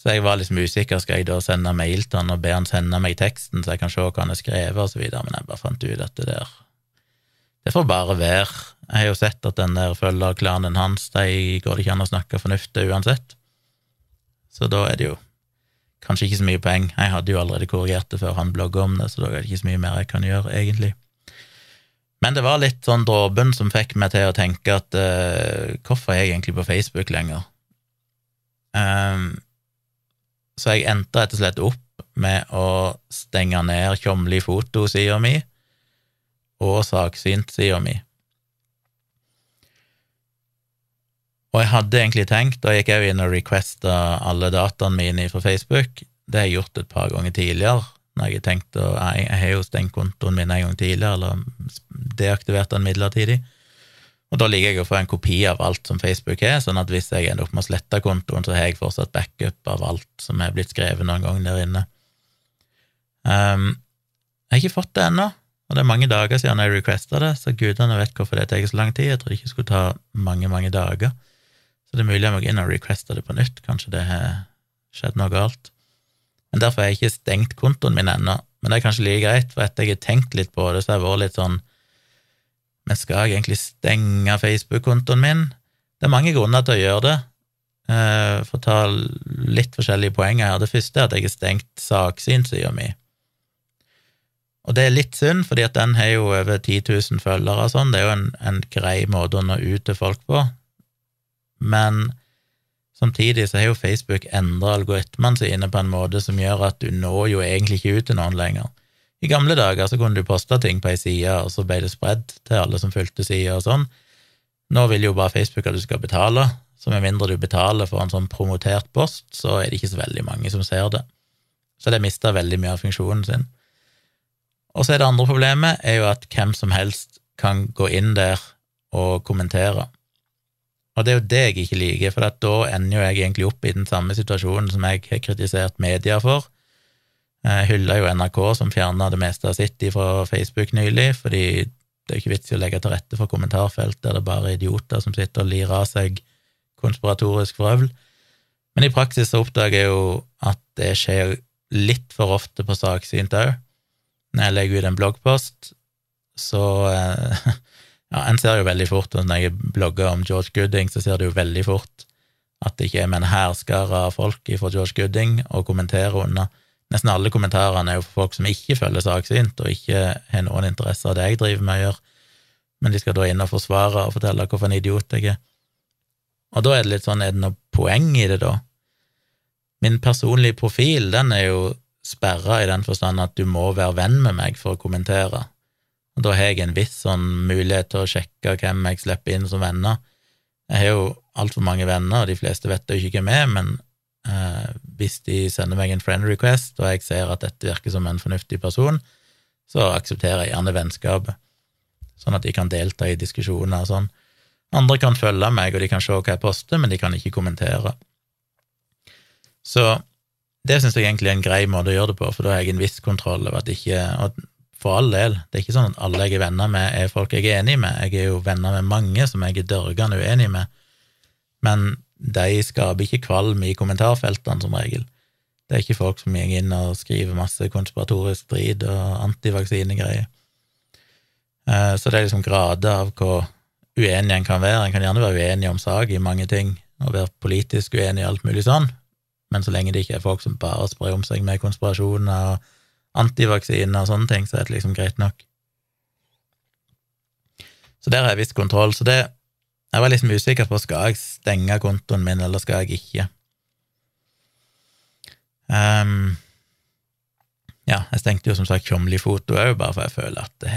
Speaker 1: Så jeg var liksom usikker, skal jeg da sende mail til han og be han sende meg teksten, så jeg kan se hva han har skrevet, videre, men jeg bare fant ut at det der Det får bare være. Jeg har jo sett at den der følgerklanen hans, de går det ikke an å snakke fornuftig uansett. Så da er det jo kanskje ikke så mye poeng. Jeg hadde jo allerede korrigert det før han blogga om det, så da er det ikke så mye mer jeg kan gjøre, egentlig. Men det var litt sånn dråpen som fikk meg til å tenke at uh, hvorfor er jeg egentlig på Facebook lenger? Um, så jeg endte rett og slett opp med å stenge ned Tjomli fotosida mi og saksynt-sida mi. Og jeg hadde egentlig tenkt, jeg gikk òg inn og requesta alle dataene mine fra Facebook, det har jeg gjort et par ganger tidligere, når jeg tenkte, Jeg, jeg har jo stengt kontoen min en gang tidligere, eller deaktivert den midlertidig. Og da liker jeg å få en kopi av alt som Facebook er, sånn at hvis jeg ender opp med å slette kontoen, så har jeg fortsatt backup av alt som er blitt skrevet noen gang der inne. Um, jeg har ikke fått det ennå, og det er mange dager siden jeg requesta det, så gudene vet hvorfor det tar så lang tid. Jeg trodde ikke det skulle ta mange, mange dager. Så det er mulig jeg må gå inn og requeste det på nytt. Kanskje det har skjedd noe galt. Men Derfor har jeg ikke stengt kontoen min ennå. Men det er kanskje like greit, for etter jeg har tenkt litt på det, så har jeg vært litt sånn Men skal jeg egentlig stenge Facebook-kontoen min? Det er mange grunner til å gjøre det. Eh, for å ta litt forskjellige poenger her. Det første er at jeg har stengt saksynssida mi. Og det er litt synd, fordi at den har jo over 10 000 følgere og sånn. Det er jo en, en grei måte å nå ut til folk på. Men Samtidig så har jo Facebook endra algoritmene sine på en måte som gjør at du når jo egentlig ikke ut til noen lenger. I gamle dager så kunne du poste ting på ei side, og så ble det spredd til alle som fulgte sida og sånn. Nå vil jo bare Facebook at du skal betale, så med mindre du betaler for en sånn promotert post, så er det ikke så veldig mange som ser det. Så det mista veldig mye av funksjonen sin. Og så er det andre problemet er jo at hvem som helst kan gå inn der og kommentere. Og det er jo det jeg ikke liker, for da ender jo jeg egentlig opp i den samme situasjonen som jeg har kritisert media for. Jeg hylla jo NRK, som fjerna det meste av sitt fra Facebook nylig, fordi det er ikke vits i å legge til rette for kommentarfelt der det bare er idioter som sitter og lirer av seg konspiratorisk vrøvl. Men i praksis så oppdager jeg jo at det skjer litt for ofte på saksynt òg. Når jeg legger ut en bloggpost, så eh, Ja, en ser jo veldig fort, og når jeg blogger om George Gooding, så ser det jo veldig fort at det ikke er med en hærskare av folk fra George Gooding og kommenterer under. Nesten alle kommentarene er jo for folk som ikke følger saksynt, og ikke har noen interesse av det jeg driver med å gjøre, men de skal da inn og forsvare og fortelle hvorfor en idiot jeg er. Og da er det litt sånn, er det noe poeng i det, da? Min personlige profil, den er jo sperra i den forstand at du må være venn med meg for å kommentere. Og da har jeg en viss sånn mulighet til å sjekke hvem jeg slipper inn som venner. Jeg har jo altfor mange venner, og de fleste vet jo ikke hvem jeg er, men hvis de sender meg en friend request, og jeg ser at dette virker som en fornuftig person, så aksepterer jeg gjerne vennskapet, sånn at de kan delta i diskusjoner og sånn. Andre kan følge meg, og de kan se hva jeg poster, men de kan ikke kommentere. Så det syns jeg egentlig er en grei måte å gjøre det på, for da har jeg en viss kontroll over at ikke og For all del, det er ikke sånn at alle jeg er venner med, er folk jeg er enig med. Jeg er jo venner med mange som jeg er dørgende uenig med, men de skaper ikke kvalm i kommentarfeltene, som regel. Det er ikke folk som går inn og skriver masse konspiratorisk strid og antivaksinegreier. Eh, så det er liksom grader av hvor uenig en kan være. En kan gjerne være uenig om sak i mange ting, og være politisk uenig i alt mulig sånn, men så lenge det ikke er folk som bare sprer om seg med konspirasjoner og antivaksiner og sånne ting, så er det liksom greit nok. Så der har jeg viss kontroll. Så det Jeg var liksom usikker på skal jeg stenge kontoen min, eller skal jeg ikke. Um, ja, jeg stengte jo som sagt Tjomli-foto òg, bare for jeg føler at det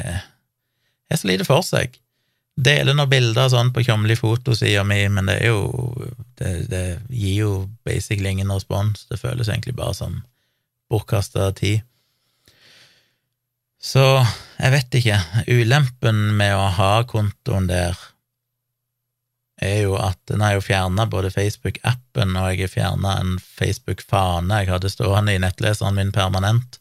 Speaker 1: er så lite for seg deler noen bilder sånn på Tjomli fotosida mi, men det er jo det, det, gir jo basically ingen respons. Det føles egentlig bare som bortkasta tid. Så jeg vet ikke. Ulempen med å ha kontoen der er jo at den har jo fjerna både Facebook-appen, og jeg har fjerna en Facebook-fane jeg hadde stående i nettleseren min permanent.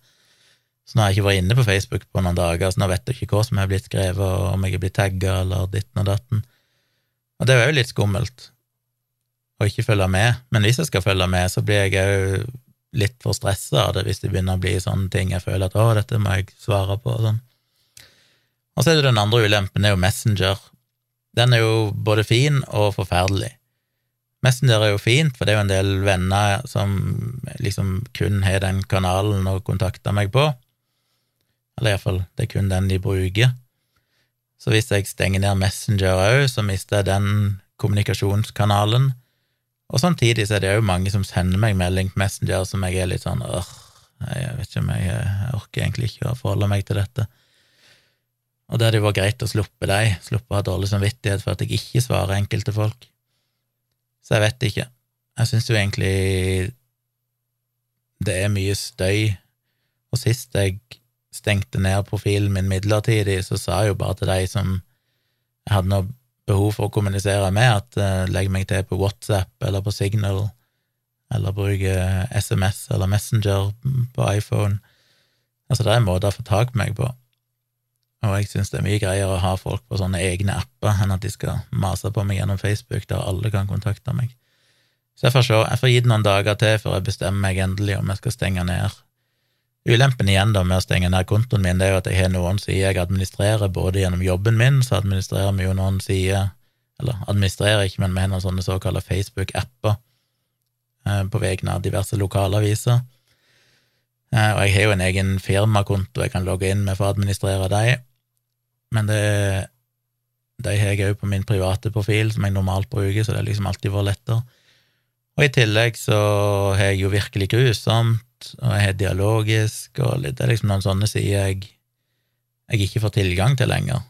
Speaker 1: Så nå har jeg ikke vært inne på Facebook på noen dager, så nå vet jeg ikke hva som er blitt skrevet, og om jeg er blitt tagga eller ditten og datten. Og det er jo litt skummelt å ikke følge med, men hvis jeg skal følge med, så blir jeg òg litt for stressa av det hvis det begynner å bli sånne ting jeg føler at å, dette må jeg svare på og sånn. Og så er det den andre ulempen, det er jo Messenger. Den er jo både fin og forferdelig. Messenger er jo fint, for det er jo en del venner som liksom kun har den kanalen å kontakte meg på. Eller iallfall, det er kun den de bruker. Så hvis jeg stenger ned Messenger òg, så mister jeg den kommunikasjonskanalen. Og samtidig så er det òg mange som sender meg melding på Messenger som jeg er litt sånn øh, jeg vet ikke om jeg, jeg orker egentlig ikke å forholde meg til dette. Og det hadde jo vært greit å sluppe dem, sluppe å ha dårlig samvittighet for at jeg ikke svarer enkelte folk. Så jeg vet ikke. Jeg syns jo egentlig det er mye støy, og sist jeg stengte ned profilen min midlertidig, så sa jeg jo bare til de som jeg hadde noe behov for å kommunisere med, at uh, legg meg til på WhatsApp eller på Signal, eller bruke SMS eller Messenger på iPhone. Altså, det er en måte å få tak på meg på, og jeg syns det er mye greiere å ha folk på sånne egne apper enn at de skal mase på meg gjennom Facebook, der alle kan kontakte meg. Så jeg får se, jeg får gitt noen dager til før jeg bestemmer meg endelig om jeg skal stenge ned Ulempen igjen da med å stenge ned kontoen min, det er jo at jeg har noen sider jeg administrerer, både gjennom jobben min, så administrerer vi jo noen sider Eller administrerer ikke, men vi har noen sånne såkalte Facebook-apper eh, på vegne av diverse lokalaviser. Eh, og jeg har jo en egen firmakonto jeg kan logge inn med for å administrere dem, men det de har jeg òg på min private profil, som jeg normalt bruker, så det har liksom alltid vært lettere. Og i tillegg så har jeg jo virkelig grusomt og jeg har dialogisk, og det er liksom noen sånne sider jeg, jeg ikke får tilgang til lenger,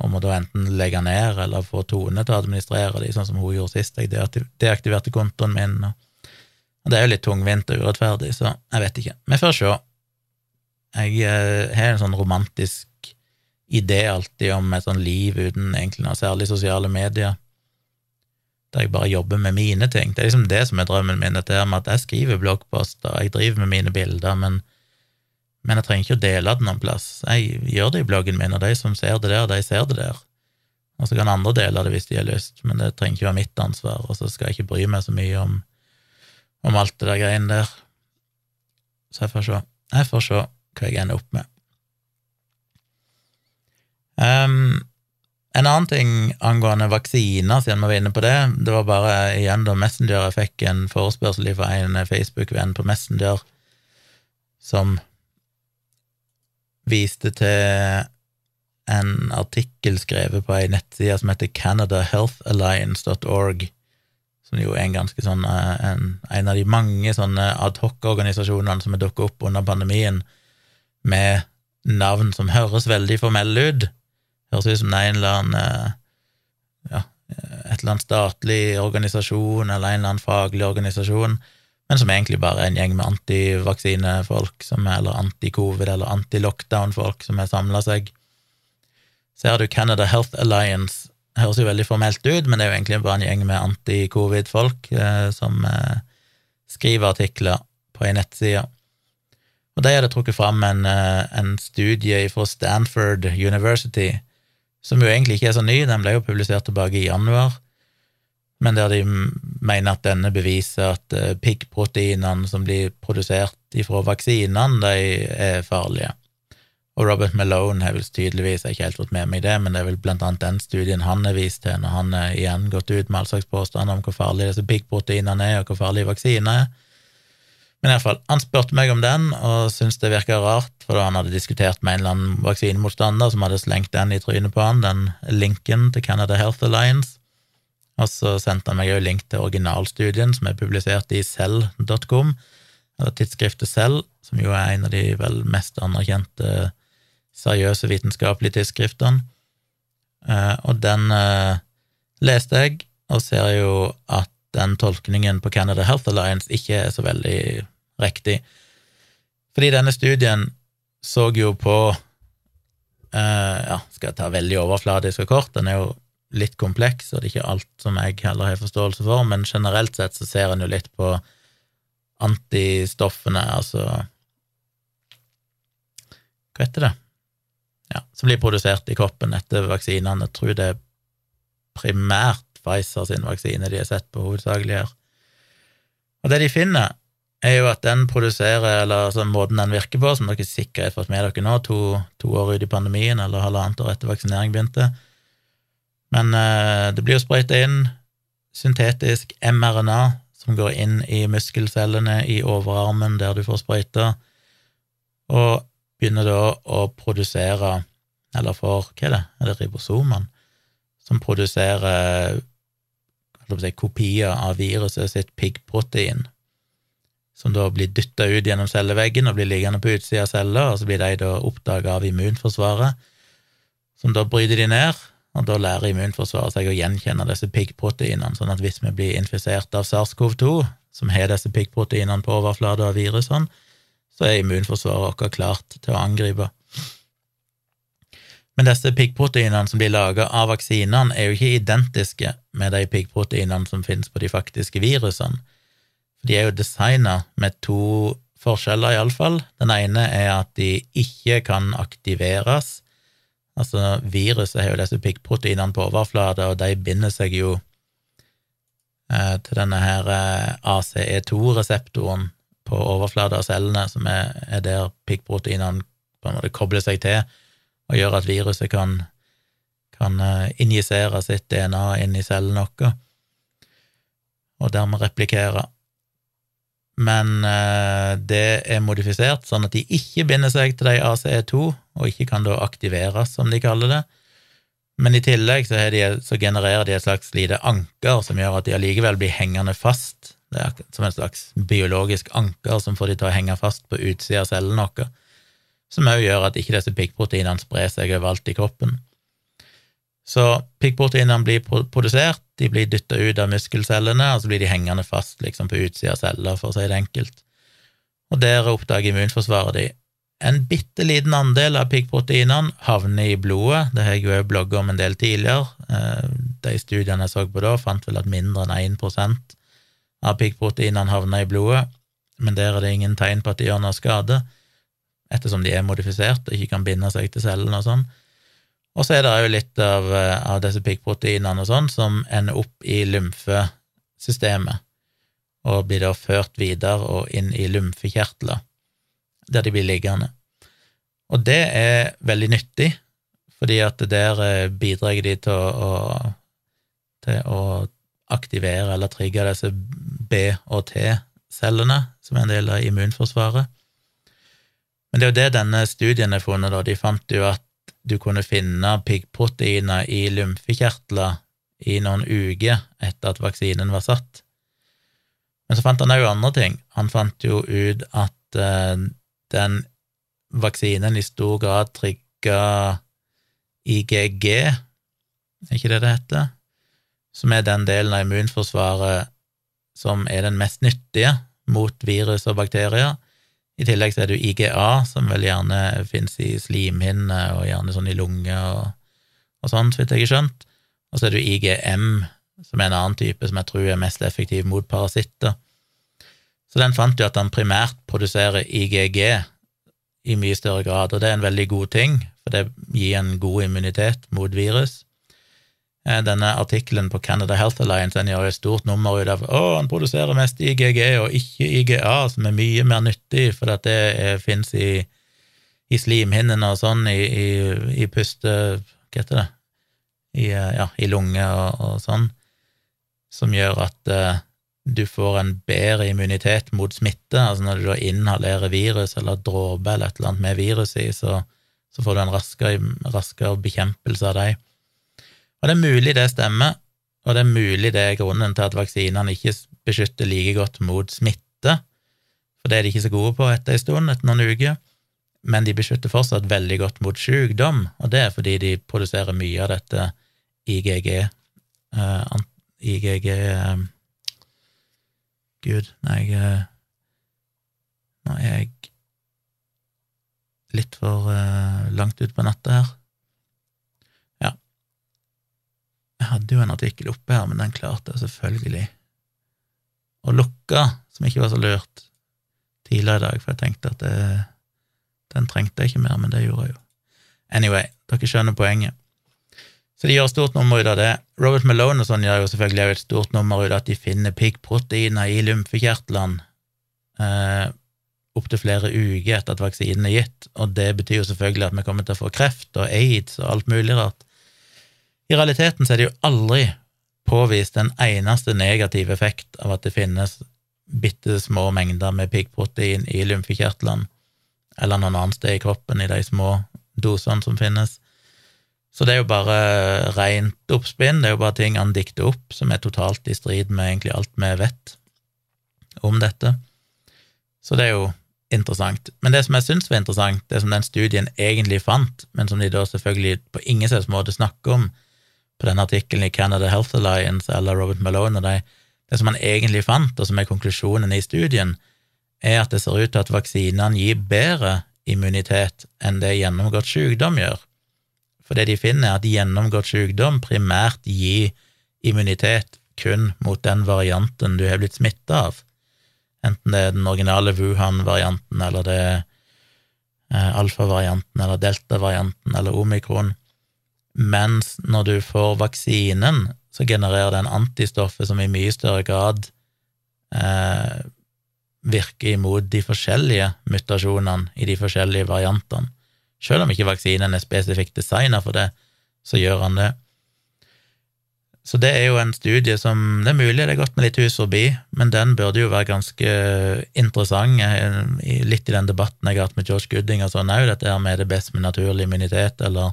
Speaker 1: og må da enten legge ned eller få Tone til å administrere de, sånn som hun gjorde sist jeg deaktiverte kontoen min, og, det er jo litt tungvint og urettferdig, så jeg vet ikke. Vi får se. Jeg eh, har en sånn romantisk idé alltid om et sånn liv uten egentlig noe særlig sosiale medier der jeg bare jobber med mine ting. Det er liksom det som er drømmen min, dette med at jeg skriver bloggposter, jeg driver med mine bilder, men, Men jeg trenger ikke å dele det noen plass. Jeg gjør det i bloggen min, og de som ser det der, de ser det der. Og så kan andre dele det hvis de har lyst, men det trenger ikke være mitt ansvar, og så skal jeg ikke bry meg så mye om, om alt det der greiene der. Så jeg får se. Jeg får se hva jeg ender opp med. Um, en annen ting angående vaksiner, siden vi var inne på det, det var bare igjen da Messenger jeg fikk en forespørsel fra en Facebook-venn på Messenger som viste til en artikkel skrevet på ei nettside som heter canadahealthalliance.org, som jo er en ganske sånn eh, en, en av de mange sånne adhoc-organisasjonene som er dukket opp under pandemien, med navn som høres veldig formelle ut. Høres ut som det er en eller annen eh, ja, et eller annet statlig organisasjon eller en eller annen faglig organisasjon, men som egentlig bare er en gjeng med antivaksinefolk, eller anti-covid eller anti-lockdown-folk som har samla seg Ser du Canada Health Alliance, høres jo veldig formelt ut, men det er jo egentlig bare en gjeng med anti-covid-folk eh, som eh, skriver artikler på ei nettside. Og de hadde trukket fram en, eh, en, studie fra Stanford University, som jo egentlig ikke er så ny, den ble jo publisert tilbake i januar, men der de mener at denne beviser at eh, piggproteinene som blir produsert ifra vaksinene, de er farlige. Og Robert Malone har vel tydeligvis ikke helt fått med meg det, men det er vel blant annet den studien han har vist til når han har igjen gått ut med all slags påstander om hvor farlige disse piggproteinene er, og hvor farlige vaksiner er. Men iallfall, han spurte meg om den, og syntes det virka rart, for da han hadde diskutert med en eller annen vaksinemotstander som hadde slengt den i trynet på han, den linken til Canada Health Alliance. Og så sendte han meg òg link til originalstudien som er publisert i cell.com, eller tidsskriftet Cell, som jo er en av de vel mest anerkjente seriøse vitenskapelige tidsskriftene. Eh, og den eh, leste jeg, og ser jo at den tolkningen på Canada Health Alliance ikke er så veldig riktig. Fordi denne studien så jo på eh, Ja, skal jeg ta veldig overfladisk og kort, den er jo litt kompleks, og det er ikke alt som jeg heller har forståelse for, men generelt sett så ser en jo litt på antistoffene, altså Hva heter det? ja, som blir produsert i kroppen etter vaksinene. Jeg tror det er primært Pfizer sin vaksine de har sett på hovedsakelig her. Og det de finner, er jo at den produserer, eller altså måten den virker på, som dere sikkert har fått med dere nå, to, to år ut i pandemien, eller halvannet år etter vaksinering begynte. Men eh, det blir jo sprøyta inn syntetisk mRNA som går inn i muskelcellene i overarmen der du får sprøyta, og begynner da å produsere, eller får, hva er det, er det ribosomene, som produserer si, kopier av viruset sitt piggprotein, som da blir dytta ut gjennom celleveggen og blir liggende på utsida av celler, og så blir de da oppdaga av immunforsvaret, som da bryter de ned, og da lærer immunforsvaret seg å gjenkjenne disse piggproteinene, sånn at hvis vi blir infisert av SARS-CoV-2, som har disse piggproteinene på overflata av virusene, så er immunforsvaret vårt klart til å angripe. Men disse piggproteinene som blir laga av vaksinene, er jo ikke identiske med de piggproteinene som finnes på de faktiske virusene. De er jo designa med to forskjeller, iallfall. Den ene er at de ikke kan aktiveres. Altså, viruset har jo disse piggproteinene på overflata, og de binder seg jo eh, til denne her eh, ACE2-reseptoren på overflata av cellene, som er, er der piggproteinene på en måte kobler seg til og gjør at viruset kan, kan uh, injisere sitt DNA inn i cellen vår, og dermed replikere. Men uh, det er modifisert sånn at de ikke binder seg til de ACE2, og ikke kan da aktiveres, som de kaller det. Men i tillegg så, de, så genererer de et slags lite anker som gjør at de allikevel blir hengende fast det er som en slags biologisk anker som får de til å henge fast på utsida av cellene våre, som òg gjør at ikke disse piggproteinene sprer seg overalt i kroppen. Så piggproteinene blir produsert, de blir dytta ut av muskelcellene, og så blir de hengende fast liksom på utsida av celler, for å si det enkelt. Og der oppdager immunforsvaret de en bitte liten andel av piggproteinene havner i blodet, det har jeg jo blogga om en del tidligere. Eh, de studiene jeg så på da, fant vel at mindre enn 1% av piggproteinene havner i blodet, men der er det ingen tegn på at de gjør noe skade. ettersom de er modifisert og ikke kan binde seg til cellene og sånn. Og så er det jo litt av, eh, av disse piggproteinene og sånn som ender opp i lymfesystemet, og blir da ført videre og inn i lymfekjertler, der de blir liggende. Og det er veldig nyttig, fordi at der eh, bidrar de til å, å, til å aktivere eller trigge disse B- og T-cellene, som er en del av immunforsvaret. Men det er jo det denne studien har funnet, da. De fant jo at du kunne finne piggproteiner i lymfekjertler i noen uker etter at vaksinen var satt. Men så fant han òg andre ting. Han fant jo ut at uh, den vaksinen i stor grad trigga IGG, er ikke det det heter? Som er den delen av immunforsvaret som er den mest nyttige mot virus og bakterier. I tillegg så er det jo IGA, som vel gjerne finnes i slimhinne og gjerne sånn i lunge og, og sånn, så vidt jeg har skjønt. Og så er det jo IGM, som er en annen type som jeg tror er mest effektiv mot parasitter. Så den fant jo at den primært produserer IGG i mye større grad, og det er en veldig god ting, for det gir en god immunitet mot virus. Eh, denne artikkelen på Canada Health Alliance den gjør et stort nummer ut av å, han produserer mest IGG og ikke IGA, som er mye mer nyttig, for at det er, fins i, i slimhinnene og sånn, i, i, i, puste... Hva heter det? I, eh, ja, i lunge og, og, sånn, som gjør at uh, du får en bedre immunitet mot smitte. Altså når du da inhalerer virus eller dråper eller et eller annet med virus i, så, så får du en raskere, raskere bekjempelse av dem. Og det er mulig det stemmer, og det er mulig det er grunnen til at vaksinene ikke beskytter like godt mot smitte, for det er de ikke så gode på etter en stund, etter noen uker, men de beskytter fortsatt veldig godt mot sykdom, og det er fordi de produserer mye av dette IGG uh, eh, IGG uh, eh, Gud, nei, uh, Nå er jeg litt for langt ut på natta her. Jeg hadde jo en artikkel oppe her, men den klarte jeg selvfølgelig å lukke, som ikke var så lurt, tidligere i dag, for jeg tenkte at det, den trengte jeg ikke mer, men det gjorde jeg jo. Anyway, dere skjønner poenget. Så de gjør stort nummer ut av det. Robert Malone og sånn gjør jo selvfølgelig et stort nummer ut av at de finner piggproteiner i lymfekjertlene eh, opptil flere uker etter at vaksinen er gitt, og det betyr jo selvfølgelig at vi kommer til å få kreft og aids og alt mulig rart. I realiteten så er det jo aldri påvist en eneste negativ effekt av at det finnes bitte små mengder med piggprotein i lymfekjertlene eller noen annen sted i kroppen i de små dosene som finnes. Så det er jo bare rent oppspinn, det er jo bare ting han dikter opp som er totalt i strid med egentlig alt vi vet om dette. Så det er jo interessant. Men det som jeg syns var interessant, det som den studien egentlig fant, men som de da selvfølgelig på ingen slags måte snakker om, på denne artikkelen i Canada Health Alliance eller Robert Malone og de, det som han egentlig fant, og som er konklusjonen i studien, er at det ser ut til at vaksinene gir bedre immunitet enn det gjennomgått sykdom gjør. For det de finner, er at gjennomgått sykdom primært gir immunitet kun mot den varianten du har blitt smitta av, enten det er den originale Wuhan-varianten, eller det er eh, alfa-varianten, eller delta-varianten, eller omikron mens når du får vaksinen, så genererer den antistoffet som i mye større grad eh, virker imot de forskjellige mutasjonene i de forskjellige variantene. Selv om ikke vaksinen er spesifikt designa for det, så gjør han det. Så det er jo en studie som Det er mulig det er gått med litt hus forbi, men den burde jo være ganske interessant. Litt i den debatten jeg har hatt med George Gooding og sånn òg, dette her med det best med naturlig immunitet, eller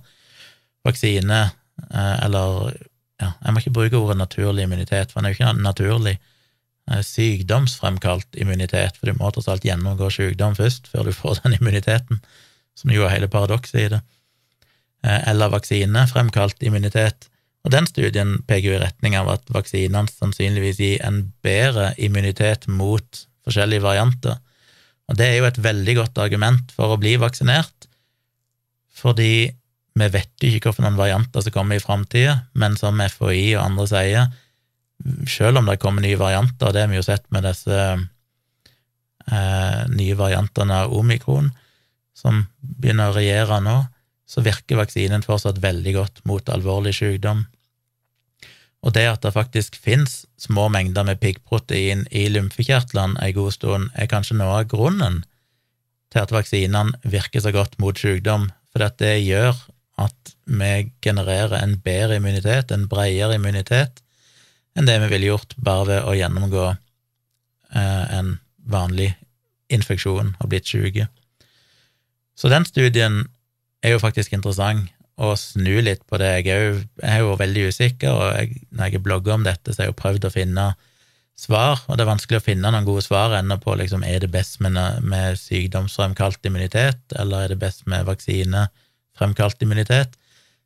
Speaker 1: vaksine, eh, eller ja, jeg må ikke bruke ordet naturlig immunitet, for den er jo ikke naturlig eh, sykdomsfremkalt immunitet, for du må tross alt gjennomgå sykdom først, før du får den immuniteten, som jo er hele paradokset i det, eh, eller vaksinefremkalt immunitet. Og den studien peker jo i retning av at vaksinene sannsynligvis gir en bedre immunitet mot forskjellige varianter. Og det er jo et veldig godt argument for å bli vaksinert, fordi vi vet ikke hvilke varianter som kommer i framtida, men som FHI og andre sier, selv om det kommer nye varianter, og det har vi jo sett med disse eh, nye variantene av omikron, som begynner å regjere nå, så virker vaksinen fortsatt veldig godt mot alvorlig sykdom. Og det at det faktisk finnes små mengder med piggprotein i lymfekjertlene en god stund, er kanskje noe av grunnen til at vaksinene virker så godt mot sykdom, for det gjør at vi genererer en bedre immunitet, en bredere immunitet, enn det vi ville gjort bare ved å gjennomgå eh, en vanlig infeksjon og blitt syke. Så den studien er jo faktisk interessant, å snu litt på det. Jeg er jo, jeg er jo veldig usikker, og jeg, når jeg blogger om dette, så har jeg jo prøvd å finne svar, og det er vanskelig å finne noen gode svar ennå på liksom, er det best med, med sykdomsfremkalt immunitet, eller er det best med vaksinefremkalt immunitet.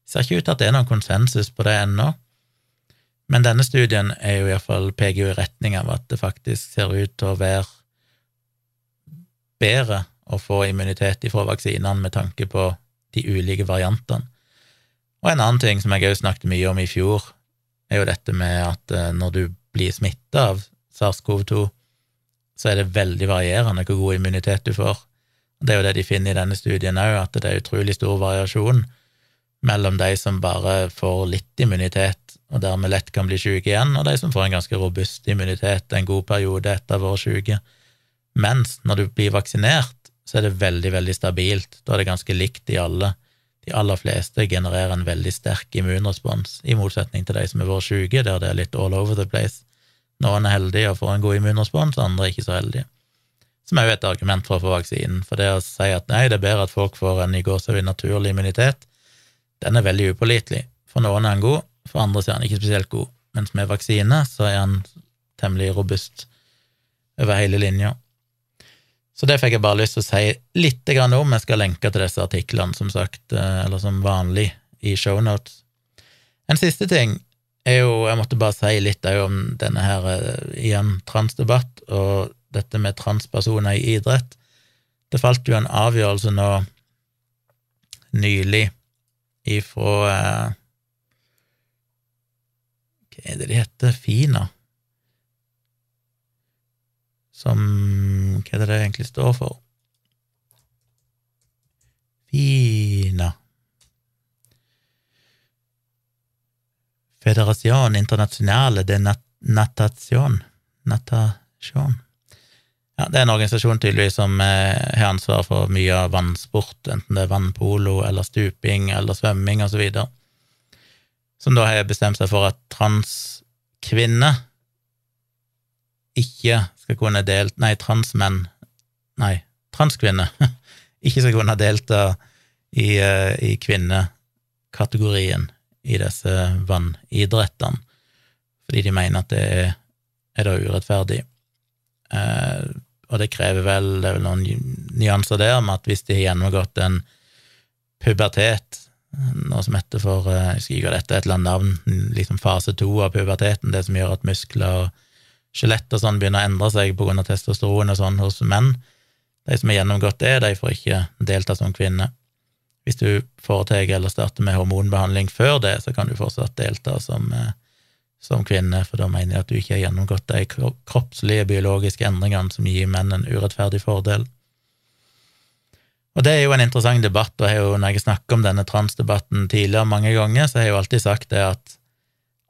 Speaker 1: Ser ikke ut til at det er noen konsensus på det ennå, men denne studien er jo iallfall peker jo i retning av at det faktisk ser ut til å være bedre å få immunitet ifra vaksinene med tanke på de ulike variantene. Og en annen ting som jeg òg snakket mye om i fjor, er jo dette med at eh, når du blir smitta av SARS-CoV-2, så er det veldig varierende hvor god immunitet du får. Det er jo det de finner i denne studien òg, at det er utrolig stor variasjon mellom de som bare får litt immunitet og dermed lett kan bli syke igjen, og de som får en ganske robust immunitet en god periode etter vært syke. Mens når du blir vaksinert, så er det veldig, veldig stabilt. Da er det ganske likt i alle. De aller fleste genererer en veldig sterk immunrespons, i motsetning til de som har vært syke, der det er litt all over the place. Noen er heldige og får en god immunrespons, andre er ikke så heldige. Som er jo et argument for å få vaksinen. For det å si at nei, det er bedre at folk får en i gåsehud naturlig immunitet, den er veldig upålitelig. For noen er den god, for andre er den ikke spesielt god. Mens med vaksine så er den temmelig robust over hele linja. Så det fikk jeg bare lyst til å si litt om. Jeg skal lenke til disse artiklene, som sagt, eh, eller som vanlig, i shownotes. En siste ting er jo Jeg måtte bare si litt om denne her, eh, igjen, transdebatt, og dette med transpersoner i idrett. Det falt jo en avgjørelse nå nylig ifra eh, Hva er det de heter? Fina? som Hva er det det egentlig står for? Fina Federation Internationale de Natation Natation ja, Det er en organisasjon tydeligvis som eh, har ansvar for mye av vannsport, enten det er vannpolo eller stuping eller svømming osv., som da har bestemt seg for at transkvinner ikke skal kunne delta Nei, transmenn Nei, transkvinner ikke skal kunne delta i, eh, i kvinnekategorien i disse vannidrettene, fordi de mener at det er, er da urettferdig. Eh, og det krever vel, det er vel noen nyanser der med at hvis de har gjennomgått en pubertet, noe som heter for eh, Jeg skal ikke dette et eller annet navn, liksom fase to av puberteten, det som gjør at muskler og skjelett og sånn begynner å endre seg av testosteron og sånn hos menn. De som har gjennomgått det, de får ikke delta som kvinne. Hvis du foretar eller starter med hormonbehandling før det, så kan du fortsatt delta som, eh, som kvinne, for da mener jeg at du ikke har gjennomgått de kroppslige, biologiske endringene som gir menn en urettferdig fordel. Og det er jo en interessant debatt, og jeg jo, når jeg snakker om denne transdebatten tidligere mange ganger, så har jeg jo alltid sagt det at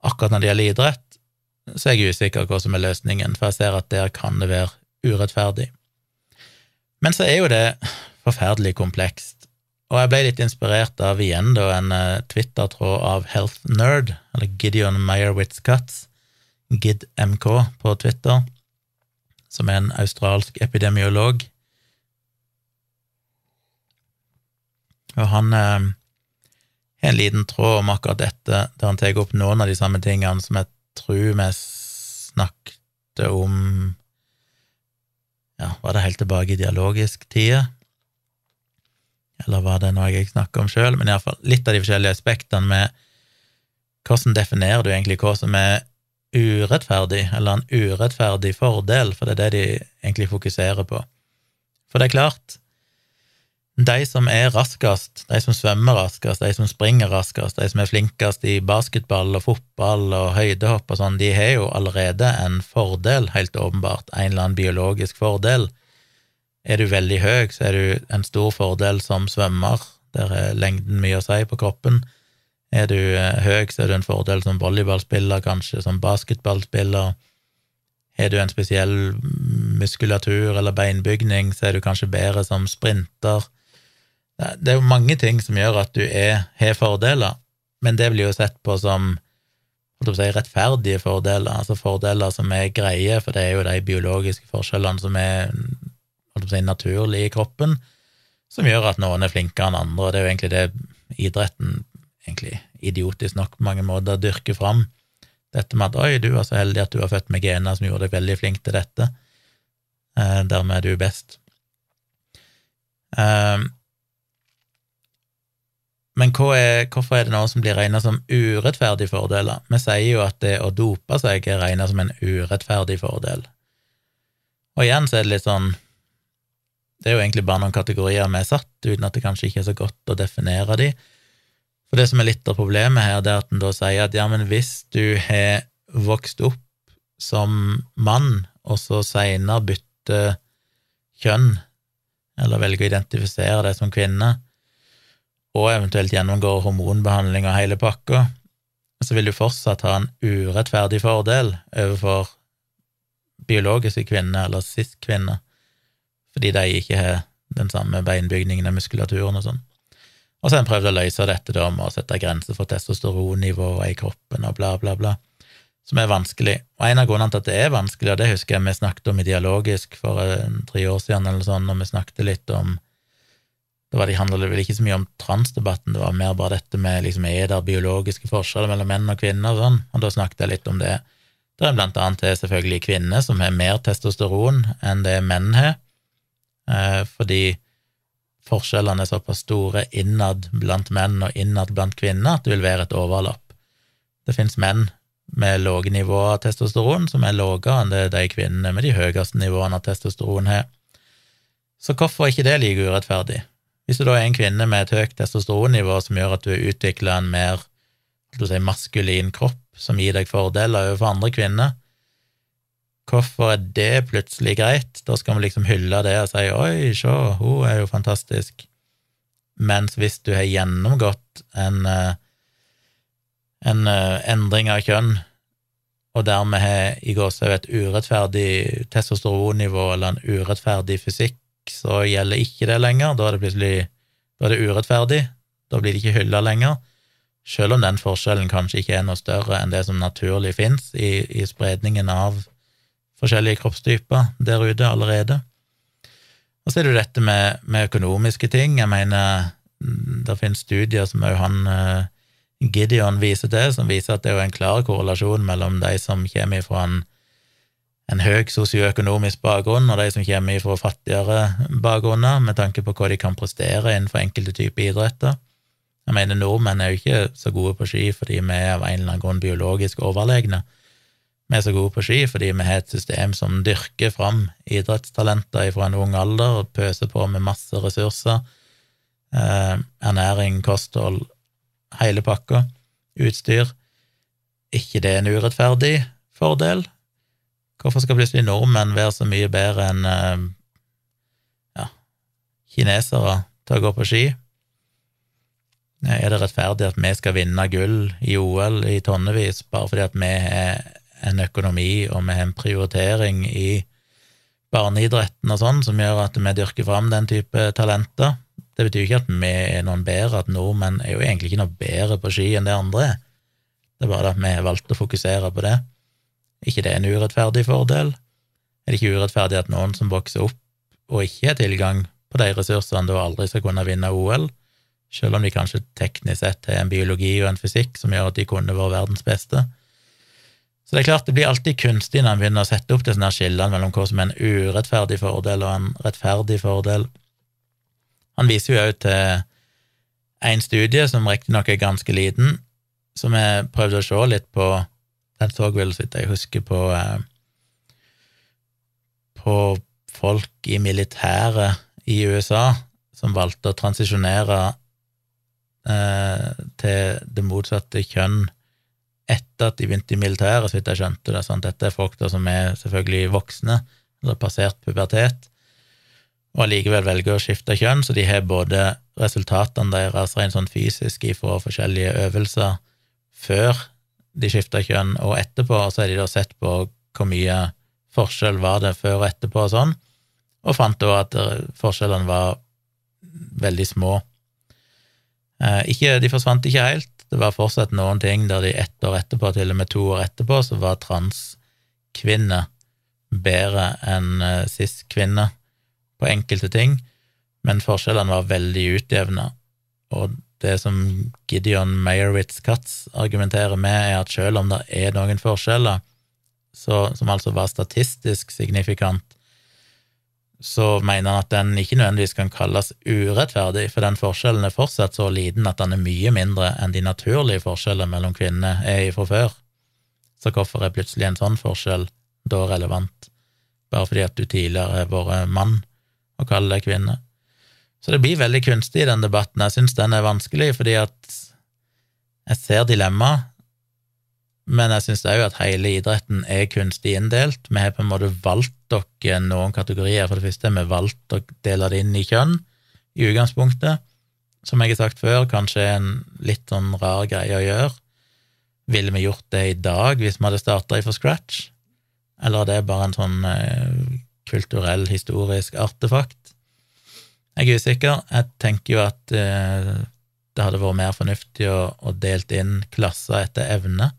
Speaker 1: akkurat når det gjelder idrett, så er jeg usikker på hva som er løsningen, for jeg ser at der kan det være urettferdig. Men så er jo det forferdelig komplekst, og jeg ble litt inspirert av igjen da en uh, Twitter-tråd av Health Nerd, eller Gideon Meyerwitz Cuts, GidMK på Twitter, som er en australsk epidemiolog. Og han uh, har en liten tråd om akkurat dette, der han tar opp noen av de samme tingene som jeg tror vi snakket om Ja, var det helt tilbake i dialogisk tid? Eller var det noe jeg snakka om sjøl? Men iallfall litt av de forskjellige aspektene med hvordan definerer du egentlig hva som er urettferdig, eller en urettferdig fordel, for det er det de egentlig fokuserer på. For det er klart, de som er raskest, de som svømmer raskest, de som springer raskest, de som er flinkest i basketball og fotball og høydehopp og sånn, de har jo allerede en fordel, helt åpenbart, en eller annen biologisk fordel. Er du veldig høy, så er du en stor fordel som svømmer, der er lengden mye å si på kroppen. Er du eh, høy, så er du en fordel som volleyballspiller, kanskje som basketballspiller. Har du en spesiell muskulatur eller beinbygning, så er du kanskje bedre som sprinter. Det er jo mange ting som gjør at du har fordeler, men det blir jo sett på som si, rettferdige fordeler, altså fordeler som er greie, for det er jo de biologiske forskjellene som er si, naturlig i kroppen, som gjør at noen er flinkere enn andre, og det er jo egentlig det idretten, egentlig idiotisk nok på mange måter, dyrker fram. Dette med at 'oi, du var så heldig at du var født med gener som gjorde deg veldig flink til dette', eh, dermed er du best. Eh, men er, hvorfor er det noe som blir regna som urettferdige fordeler? Vi sier jo at det å dope seg er regna som en urettferdig fordel. Og igjen så er det litt sånn Det er jo egentlig bare noen kategorier vi er satt, uten at det kanskje ikke er så godt å definere de. For det som er litt av problemet her, det er at en da sier at ja, men hvis du har vokst opp som mann, og så seinere bytter kjønn, eller velger å identifisere deg som kvinne, og eventuelt gjennomgår hormonbehandling og hele pakka, så vil du fortsatt ha en urettferdig fordel overfor biologiske kvinner eller cis-kvinner, fordi de ikke har den samme beinbygningen og muskulaturen og sånn. Og så har en prøvd å løse dette da med å sette grenser for testosteronnivået i kroppen og bla, bla, bla, som er vanskelig. Og en av grunnene til at det er vanskelig, og det husker jeg vi snakket om i Dialogisk for tre år siden, eller sånn, når vi snakket litt om det, var, de handlet vel ikke så mye om transdebatten, det var mer bare dette med liksom, er det biologiske forskjeller mellom menn og kvinner og sånn, og da snakket jeg litt om det. Det er blant annet til selvfølgelig kvinner som har mer testosteron enn det menn har, eh, fordi forskjellene er såpass store innad blant menn og innad blant kvinner at det vil være et overlapp. Det finnes menn med lave nivåer av testosteron som er lavere enn det de kvinnene med de høyeste nivåene av testosteron har. Så hvorfor er ikke det like urettferdig? Hvis du da er en kvinne med et høyt testosteronnivå som gjør at du har utvikla en mer si, maskulin kropp som gir deg fordeler overfor andre kvinner, hvorfor er det plutselig greit? Da skal vi liksom hylle det og si 'oi, se, hun er jo fantastisk', mens hvis du har gjennomgått en, eh, en eh, endring av kjønn, og dermed har i gåsehud et urettferdig testosteronnivå eller en urettferdig fysikk, så gjelder ikke det lenger. Da er det plutselig da er det urettferdig. Da blir det ikke hylla lenger. Selv om den forskjellen kanskje ikke er noe større enn det som naturlig fins i, i, spredningen av forskjellige kroppstyper der ute allerede. Og så er det jo dette med, med økonomiske ting. Jeg mener, det finnes studier som òg han eh, Gideon viser til, som viser at det er en klar korrelasjon mellom de som kommer fra en en høy sosioøkonomisk bakgrunn, og de som kommer fra fattigere bakgrunner, med tanke på hva de kan prestere innenfor enkelte typer idretter. Jeg mener, nordmenn er jo ikke så gode på ski fordi vi er av en eller annen grunn biologisk overlegne. Vi er så gode på ski fordi vi har et system som dyrker fram idrettstalenter fra en ung alder og pøser på med masse ressurser, eh, ernæring, kosthold, hele pakka, utstyr. ikke det er en urettferdig fordel? Hvorfor skal plutselig nordmenn være så mye bedre enn eh, ja, kinesere til å gå på ski? Er det rettferdig at vi skal vinne gull i OL i tonnevis bare fordi at vi har en økonomi og vi har en prioritering i barneidretten og sånn som gjør at vi dyrker fram den type talenter? Det betyr ikke at vi er noen bedre, at nordmenn er jo egentlig ikke noe bedre på ski enn det andre er. Det er bare at vi har valgt å fokusere på det ikke det er en urettferdig fordel? Er det ikke urettferdig at noen som vokser opp og ikke har tilgang på de ressursene, da aldri skal kunne vinne OL, selv om de kanskje teknisk sett har en biologi og en fysikk som gjør at de kunne vært verdens beste? Så det er klart, det blir alltid kunstig når en begynner å sette opp disse skillene mellom hva som er en urettferdig fordel og en rettferdig fordel. Han viser jo òg til en studie, som riktignok er ganske liten, som jeg prøvde å se litt på den så vel, så jeg husker, på eh, på folk i militæret i USA som valgte å transisjonere eh, til det motsatte kjønn etter at de begynte i militæret, så vidt jeg skjønte det. Sånn. Dette er folk da som er selvfølgelig voksne, eller passert pubertet. og allikevel velger å skifte kjønn, så de har både resultatene deres rent sånn fysisk ifra forskjellige øvelser før de skifta kjønn, og etterpå, og så har de da sett på hvor mye forskjell var det før og etterpå og sånn, og fant da at forskjellene var veldig små. Eh, ikke, de forsvant ikke helt, det var fortsatt noen ting der de ett år etterpå, til og med to år etterpå, så var transkvinner bedre enn eh, cis-kvinner på enkelte ting, men forskjellene var veldig utjevna. Og det som Gideon Meyerowitz-Katz argumenterer med, er at selv om det er noen forskjeller, så, som altså var statistisk signifikant, så mener han at den ikke nødvendigvis kan kalles urettferdig, for den forskjellen er fortsatt så liten at den er mye mindre enn de naturlige forskjellene mellom kvinner er fra før. Så hvorfor er plutselig en sånn forskjell da relevant, bare fordi at du tidligere har vært mann og kaller deg kvinne? Så det blir veldig kunstig i den debatten. Jeg syns den er vanskelig, fordi at jeg ser dilemmaet, men jeg syns òg at hele idretten er kunstig inndelt. Vi har på en måte valgt dere noen kategorier. For det første har vi valgt å dele det inn i kjønn, i utgangspunktet. Som jeg har sagt før, kanskje en litt sånn rar greie å gjøre. Ville vi gjort det i dag hvis vi hadde starta fra scratch, eller er det bare en sånn eh, kulturell, historisk artefakt? Jeg er usikker. Jeg tenker jo at eh, det hadde vært mer fornuftig å, å delt inn klasser etter evne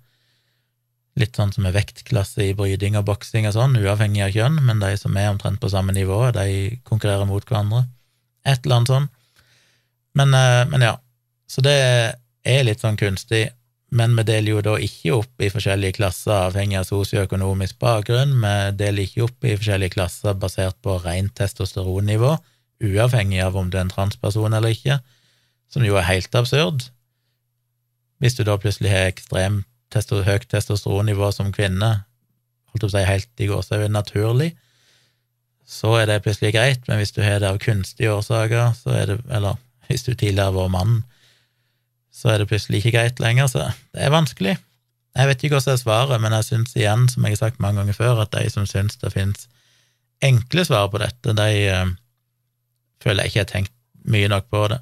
Speaker 1: Litt sånn som er vektklasse i bryting og boksing og sånn, uavhengig av kjønn, men de som er omtrent på samme nivå, de konkurrerer mot hverandre. Et eller annet sånn. Men, eh, men ja, så det er litt sånn kunstig. Men vi deler jo da ikke opp i forskjellige klasser avhengig av sosioøkonomisk bakgrunn. Vi deler ikke opp i forskjellige klasser basert på rent testosteronnivå, uavhengig av om du er en transperson eller ikke, som jo er helt absurd. Hvis du da plutselig har ekstremt testo, høyt testosteronnivå som kvinne, holdt å si helt i gåseøyne naturlig, så er det plutselig greit, men hvis du har det av kunstige årsaker, så er det, eller hvis du tidligere var mann, så er det plutselig ikke greit lenger, så det er vanskelig. Jeg vet ikke hva som er svaret, men jeg syns igjen, som jeg har sagt mange ganger før, at de som syns det finnes enkle svar på dette, de øh, føler jeg ikke har tenkt mye nok på det.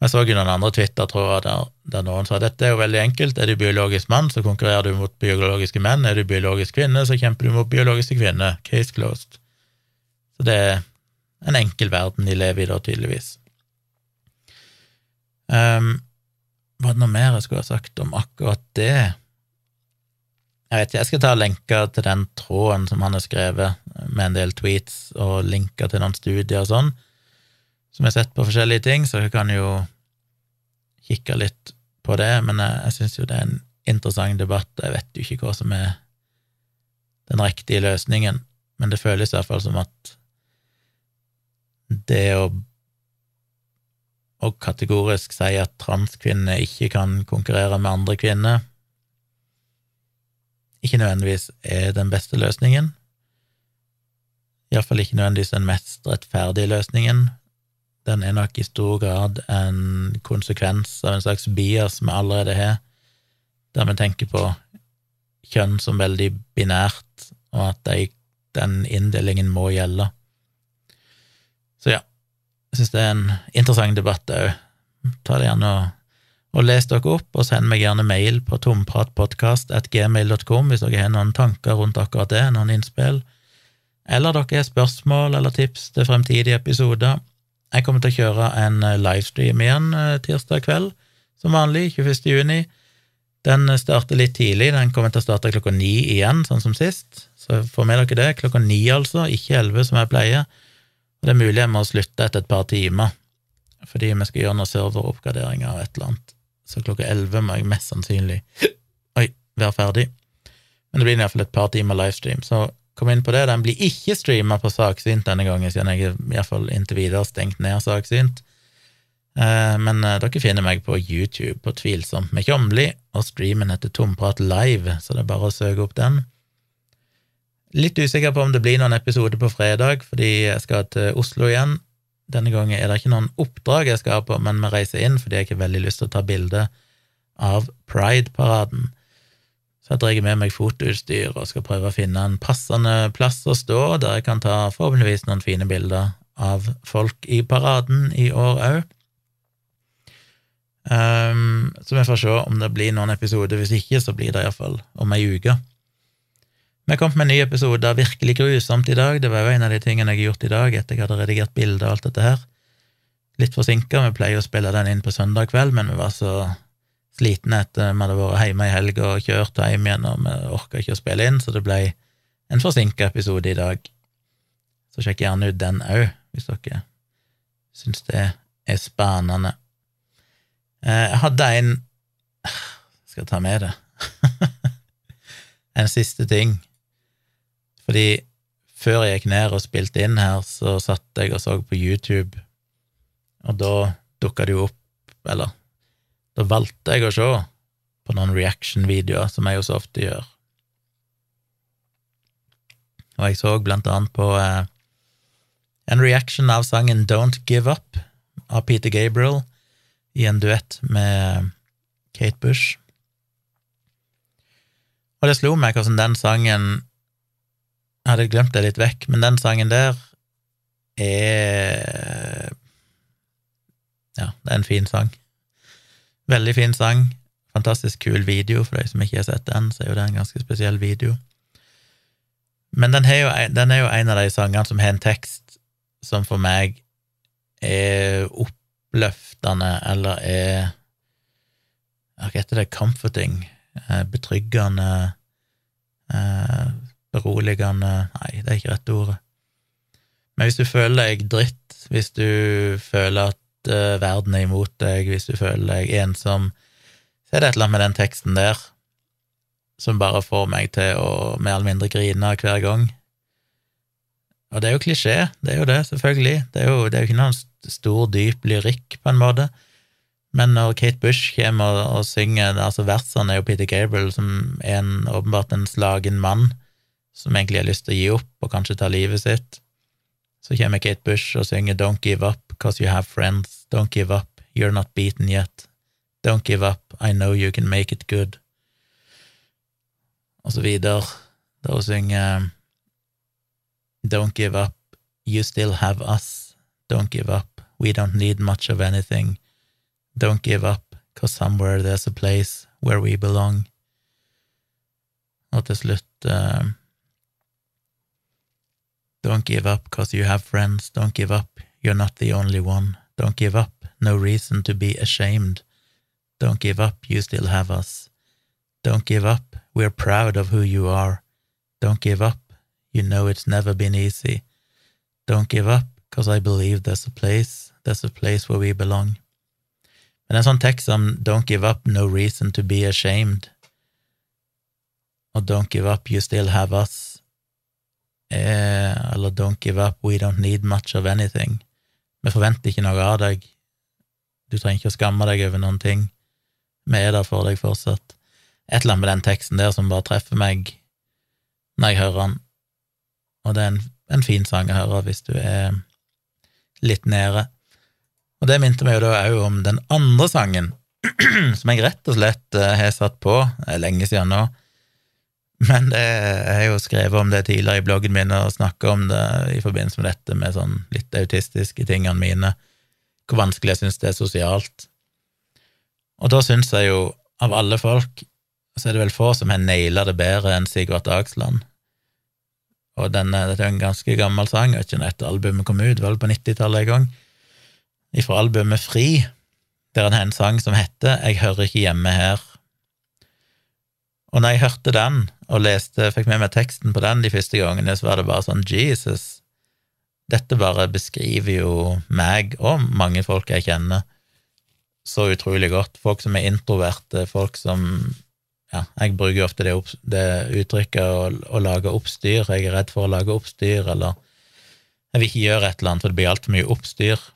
Speaker 1: Jeg så jo noen andre Twitter-tråder der, der noen sa dette er jo veldig enkelt, er du biologisk mann, så konkurrerer du mot biologiske menn, er du biologisk kvinne, så kjemper du mot biologiske kvinner, case closed. Så det er en enkel verden de lever i da, tydeligvis. Um, var det noe mer jeg skulle ha sagt om akkurat det? Jeg vet ikke, jeg skal ta lenker til den tråden som han har skrevet, med en del tweets, og linker til noen studier og sånn som har sett på forskjellige ting, så jeg kan jo kikke litt på det, men jeg, jeg syns jo det er en interessant debatt, jeg vet jo ikke hva som er den riktige løsningen, men det føles i hvert fall som at det å og kategorisk si at transkvinner ikke kan konkurrere med andre kvinner, ikke nødvendigvis er den beste løsningen. Iallfall ikke nødvendigvis den mest rettferdige løsningen, den er nok i stor grad en konsekvens av en slags bias vi allerede har, der vi tenker på kjønn som veldig binært, og at de, den inndelingen må gjelde. Så ja, jeg syns det er en interessant debatt òg. Ta det gjerne og, og les dere opp, og send meg gjerne mail på tompratpodkast.gmail.com hvis dere har noen tanker rundt akkurat det, noen innspill, eller dere har spørsmål eller tips til fremtidige episoder jeg kommer til å kjøre en eh, livestream igjen eh, tirsdag kveld, som vanlig, 21. juni. Den eh, starter litt tidlig, den kommer til å starte klokka ni igjen, sånn som sist. Så få med dere det. Klokka ni, altså, ikke elleve, som jeg pleier. Og det er mulig jeg må slutte etter et par timer, fordi vi skal gjøre noen serveroppgraderinger og et eller annet. Så klokka elleve må jeg mest sannsynlig oi, være ferdig. Men det blir iallfall et par timer livestream, så Kom inn på det. Den blir ikke streama på Saksynt denne gangen, siden jeg iallfall inntil videre stengt ned Saksynt. Eh, men eh, dere finner meg på YouTube på Tvilsomt med Tjomli, og streamen heter Tomprat live, så det er bare å søke opp den. Litt usikker på om det blir noen episode på fredag, fordi jeg skal til Oslo igjen. Denne gangen er det ikke noen oppdrag jeg skal på, men vi reiser inn fordi jeg ikke har veldig lyst til å ta bilde av Pride-paraden. Så jeg drar med meg fotoutstyr og skal prøve å finne en passende plass å stå der jeg kan ta forhåpentligvis noen fine bilder av folk i paraden i år òg. Um, så vi får se om det blir noen episoder. Hvis ikke, så blir det iallfall om ei uke. Vi kom med en ny episode av Virkelig grusomt i dag. Det var jo en av de tingene jeg har gjort i dag, etter jeg hadde redigert bilder og alt dette her. Litt forsinka, vi pleier å spille den inn på søndag kveld, men vi var så slitne etter vi hadde vært hjemme i helga og kjørt hjem igjen, og vi orka ikke å spille inn, så det ble en forsinka episode i dag. Så sjekk gjerne ut den òg, hvis dere syns det er spennende. Eh, jeg hadde en Skal ta med det? en siste ting fordi før jeg gikk ned og spilte inn her, så satt jeg og så på YouTube, og da dukka det jo opp, eller da valgte jeg å se på noen reaction-videoer, som jeg jo så ofte gjør. Og jeg så blant annet på eh, en reaction av sangen Don't Give Up av Peter Gabriel i en duett med Kate Bush. Og det slo meg hvordan den sangen jeg hadde glemt det litt vekk, men den sangen der er Ja, det er en fin sang. Veldig fin sang. Fantastisk kul video. For de som ikke har sett den, så er jo det en ganske spesiell video. Men den, jo, den er jo en av de sangene som har en tekst som for meg er oppløftende, eller er Hva heter det? Comforting. Eh, betryggende. Eh, beroligende Nei, det er ikke rett ordet. Men hvis du føler deg dritt, hvis du føler at uh, verden er imot deg, hvis du føler deg ensom, så er det et eller annet med den teksten der som bare får meg til å mer eller mindre grine hver gang. Og det er jo klisjé, det er jo det, selvfølgelig. Det er jo, det er jo ikke noen stor, dyp lyrikk, på en måte. Men når Kate Bush kommer og, og synger altså Versene er jo Peter Gabriel, som er en, åpenbart en slagen mann, som egentlig har lyst til å gi opp og kanskje ta livet sitt. Så kommer Kate Bush og synger Don't give up, cause you have friends. Don't give up, you're not beaten yet. Don't give up, I know you can make it good. Og så videre, da synger Don't give up, you still have us. Don't give up, we don't need much of anything. Don't give up, cause somewhere there's a place where we belong. Og til slutt uh, Don't give up cause you have friends. Don't give up, you're not the only one. Don't give up, no reason to be ashamed. Don't give up, you still have us. Don't give up, we're proud of who you are. Don't give up, you know it's never been easy. Don't give up, cause I believe there's a place, there's a place where we belong. Men en sånn tekst som um, Don't give up, no reason to be ashamed, og Don't give up, you still have us, eh, eller Don't give up, we don't need much of anything. Vi forventer ikke noe av deg. Du trenger ikke å skamme deg over noen ting. Vi er der for deg fortsatt. Et eller annet med den teksten der som bare treffer meg når jeg hører den. Og det er en, en fin sang å høre hvis du er litt nede. Og det minte meg jo da òg om den andre sangen, som jeg rett og slett eh, har satt på, er lenge siden nå, men det, jeg har jo skrevet om det tidligere i bloggen min og snakka om det i forbindelse med dette med sånn litt autistiske tingene mine, hvor vanskelig jeg syns det er sosialt. Og da syns jeg jo, av alle folk, så er det vel få som har naila det bedre enn Sigvart Dagsland. Og denne, dette er en ganske gammel sang, jeg vet ikke når dette albumet kom ut, vel på 90-tallet en gang, ifra albumet Fri, der han har en sang som heter Jeg hører ikke hjemme her. Og når jeg hørte den, og leste, fikk med meg teksten på den de første gangene, så var det bare sånn Jesus, dette bare beskriver jo meg og mange folk jeg kjenner, så utrolig godt. Folk som er introverte, folk som ja, jeg bruker ofte det, det uttrykket å, å, lage oppstyr. Jeg er redd for å lage oppstyr, eller jeg vil ikke gjøre et eller annet, for det blir altfor mye oppstyr.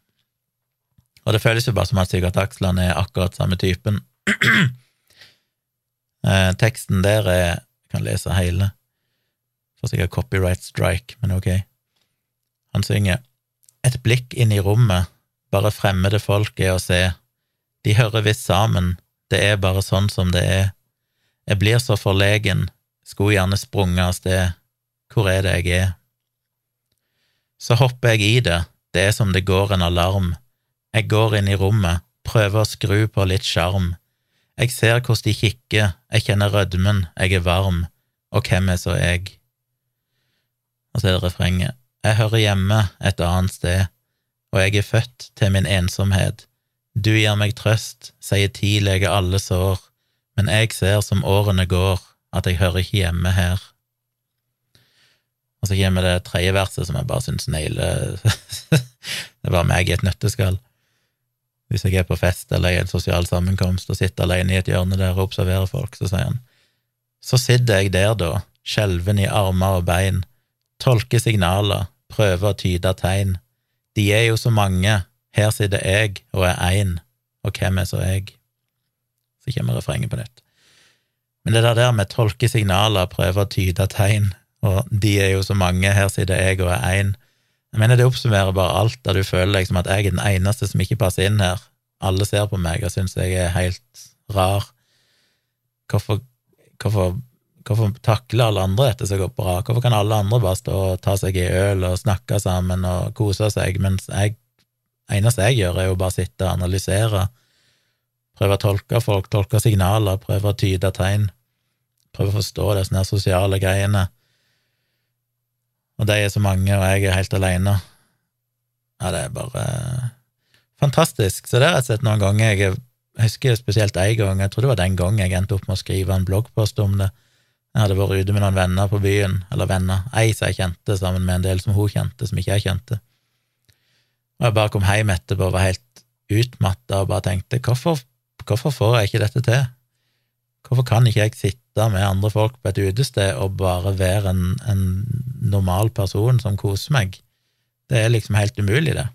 Speaker 1: Og det føles jo bare som at Sigurd Aksland er akkurat samme typen. eh, teksten der er Jeg kan lese hele. Får sikkert copyright strike, men ok. Han synger Et blikk inn i rommet, bare fremmede folk er å se. De hører visst sammen, det er bare sånn som det er. Jeg blir så forlegen, skulle gjerne sprunget av sted, hvor er det jeg er? Så hopper jeg i det, det er som det går en alarm. Jeg går inn i rommet, prøver å skru på litt sjarm. Jeg ser hvordan de kikker, jeg kjenner rødmen, jeg er varm, og hvem er så jeg? Og så er det refrenget. Jeg hører hjemme et annet sted, og jeg er født til min ensomhet. Du gir meg trøst, sier tid leger alle sår, men jeg ser som årene går, at jeg hører ikke hjemme her. Og så kommer det tredje verset som jeg bare syns nailer Det var meg i et nøtteskall. Hvis jeg er på fest eller i en sosial sammenkomst og sitter alene i et hjørne der og observerer folk, så sier han Så sitter jeg der, da, skjelven i armer og bein, tolker signaler, prøver å tyde tegn. De er jo så mange, her sitter jeg og er én, og hvem er så jeg? Så kommer refrenget på nytt. Men det der med tolke signaler, prøve å tyde tegn, og de er jo så mange, her sitter jeg og er én. Jeg mener det oppsummerer bare alt, da du føler liksom at jeg er den eneste som ikke passer inn her. Alle ser på meg og syns jeg er helt rar. Hvorfor, hvorfor, hvorfor takler alle andre dette så bra? Hvorfor kan alle andre bare stå og ta seg i øl og snakke sammen og kose seg, mens jeg, eneste jeg gjør, er jo bare sitte og analysere, prøve å tolke folk, tolke signaler, prøve å tyde tegn, prøve å forstå disse sosiale greiene og de er så mange, og jeg er helt alene. Ja, det er bare fantastisk. Så det har jeg sett noen ganger. Jeg husker spesielt én gang, jeg tror det var den gang jeg endte opp med å skrive en bloggpost om det. Jeg hadde vært ute med noen venner på byen, eller venner, ei som jeg kjente, sammen med en del som hun kjente, som ikke jeg kjente. Og jeg bare kom hjem etterpå og var helt utmatta og bare tenkte hvorfor, hvorfor får jeg ikke dette til? Hvorfor kan ikke jeg sitte med andre folk på et utested og bare være en, en normal person som koser meg? Det er liksom helt umulig, det.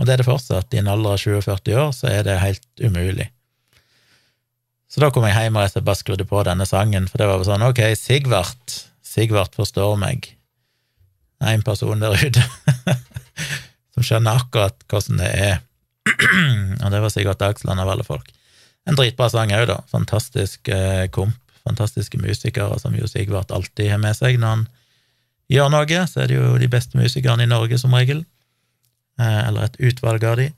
Speaker 1: Og det er det fortsatt. I en alder av 47 år så er det helt umulig. Så da kom jeg hjem og jeg bare skrudde på denne sangen, for det var jo sånn, ok, Sigvart, Sigvart forstår meg. En person der ute som skjønner akkurat hvordan det er. og det var Sigvart Dagsland av alle folk. En dritbra sang òg, da. Fantastisk eh, komp. Fantastiske musikere som jo Sigvart alltid har med seg når han gjør noe. Så er det jo de beste musikerne i Norge, som regel. Eh, eller et utvalg av de.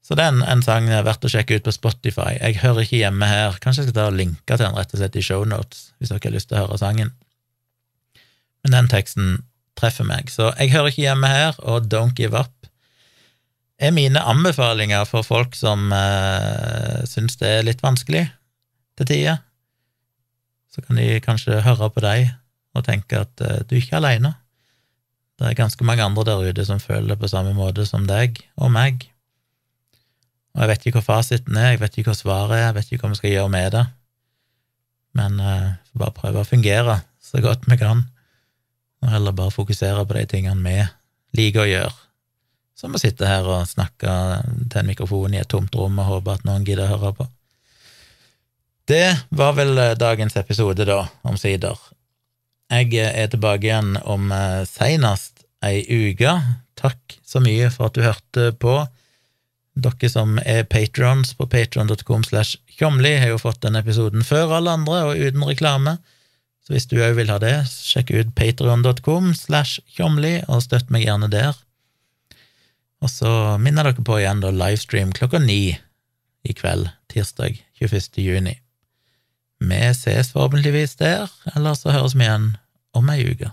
Speaker 1: Så er en, sang sang verdt å sjekke ut på Spotify. Jeg hører ikke hjemme her. Kanskje jeg skal ta og linke til den rett og slett i shownotes, hvis dere har lyst til å høre sangen. Men den teksten treffer meg. Så jeg hører ikke hjemme her, og Don't Give Up er mine anbefalinger for folk som eh, syns det er litt vanskelig til tider. Så kan de kanskje høre på deg og tenke at eh, du ikke er aleine. Det er ganske mange andre der ute som føler det på samme måte som deg og meg. Og jeg vet ikke hva fasiten er, jeg vet ikke hva svaret er, jeg vet ikke hva vi skal gjøre med det. Men eh, får bare prøve å fungere så godt vi kan, og heller bare fokusere på de tingene vi liker å gjøre som å sitte her og snakke til en mikrofon i et tomt rom og håpe at noen gidder å høre på. Det var vel eh, dagens episode, da, omsider. Jeg eh, er tilbake igjen om eh, seinest ei uke. Takk så mye for at du hørte på. Dere som er patrons på patron.com slash tjomli, har jo fått den episoden før alle andre og uten reklame. Så hvis du òg vil ha det, sjekk ut patron.com slash tjomli, og støtt meg gjerne der. Og så minner dere på igjen da livestream klokka ni i kveld, tirsdag 21. juni. Vi ses forhåpentligvis der, eller så høres vi igjen om ei uke.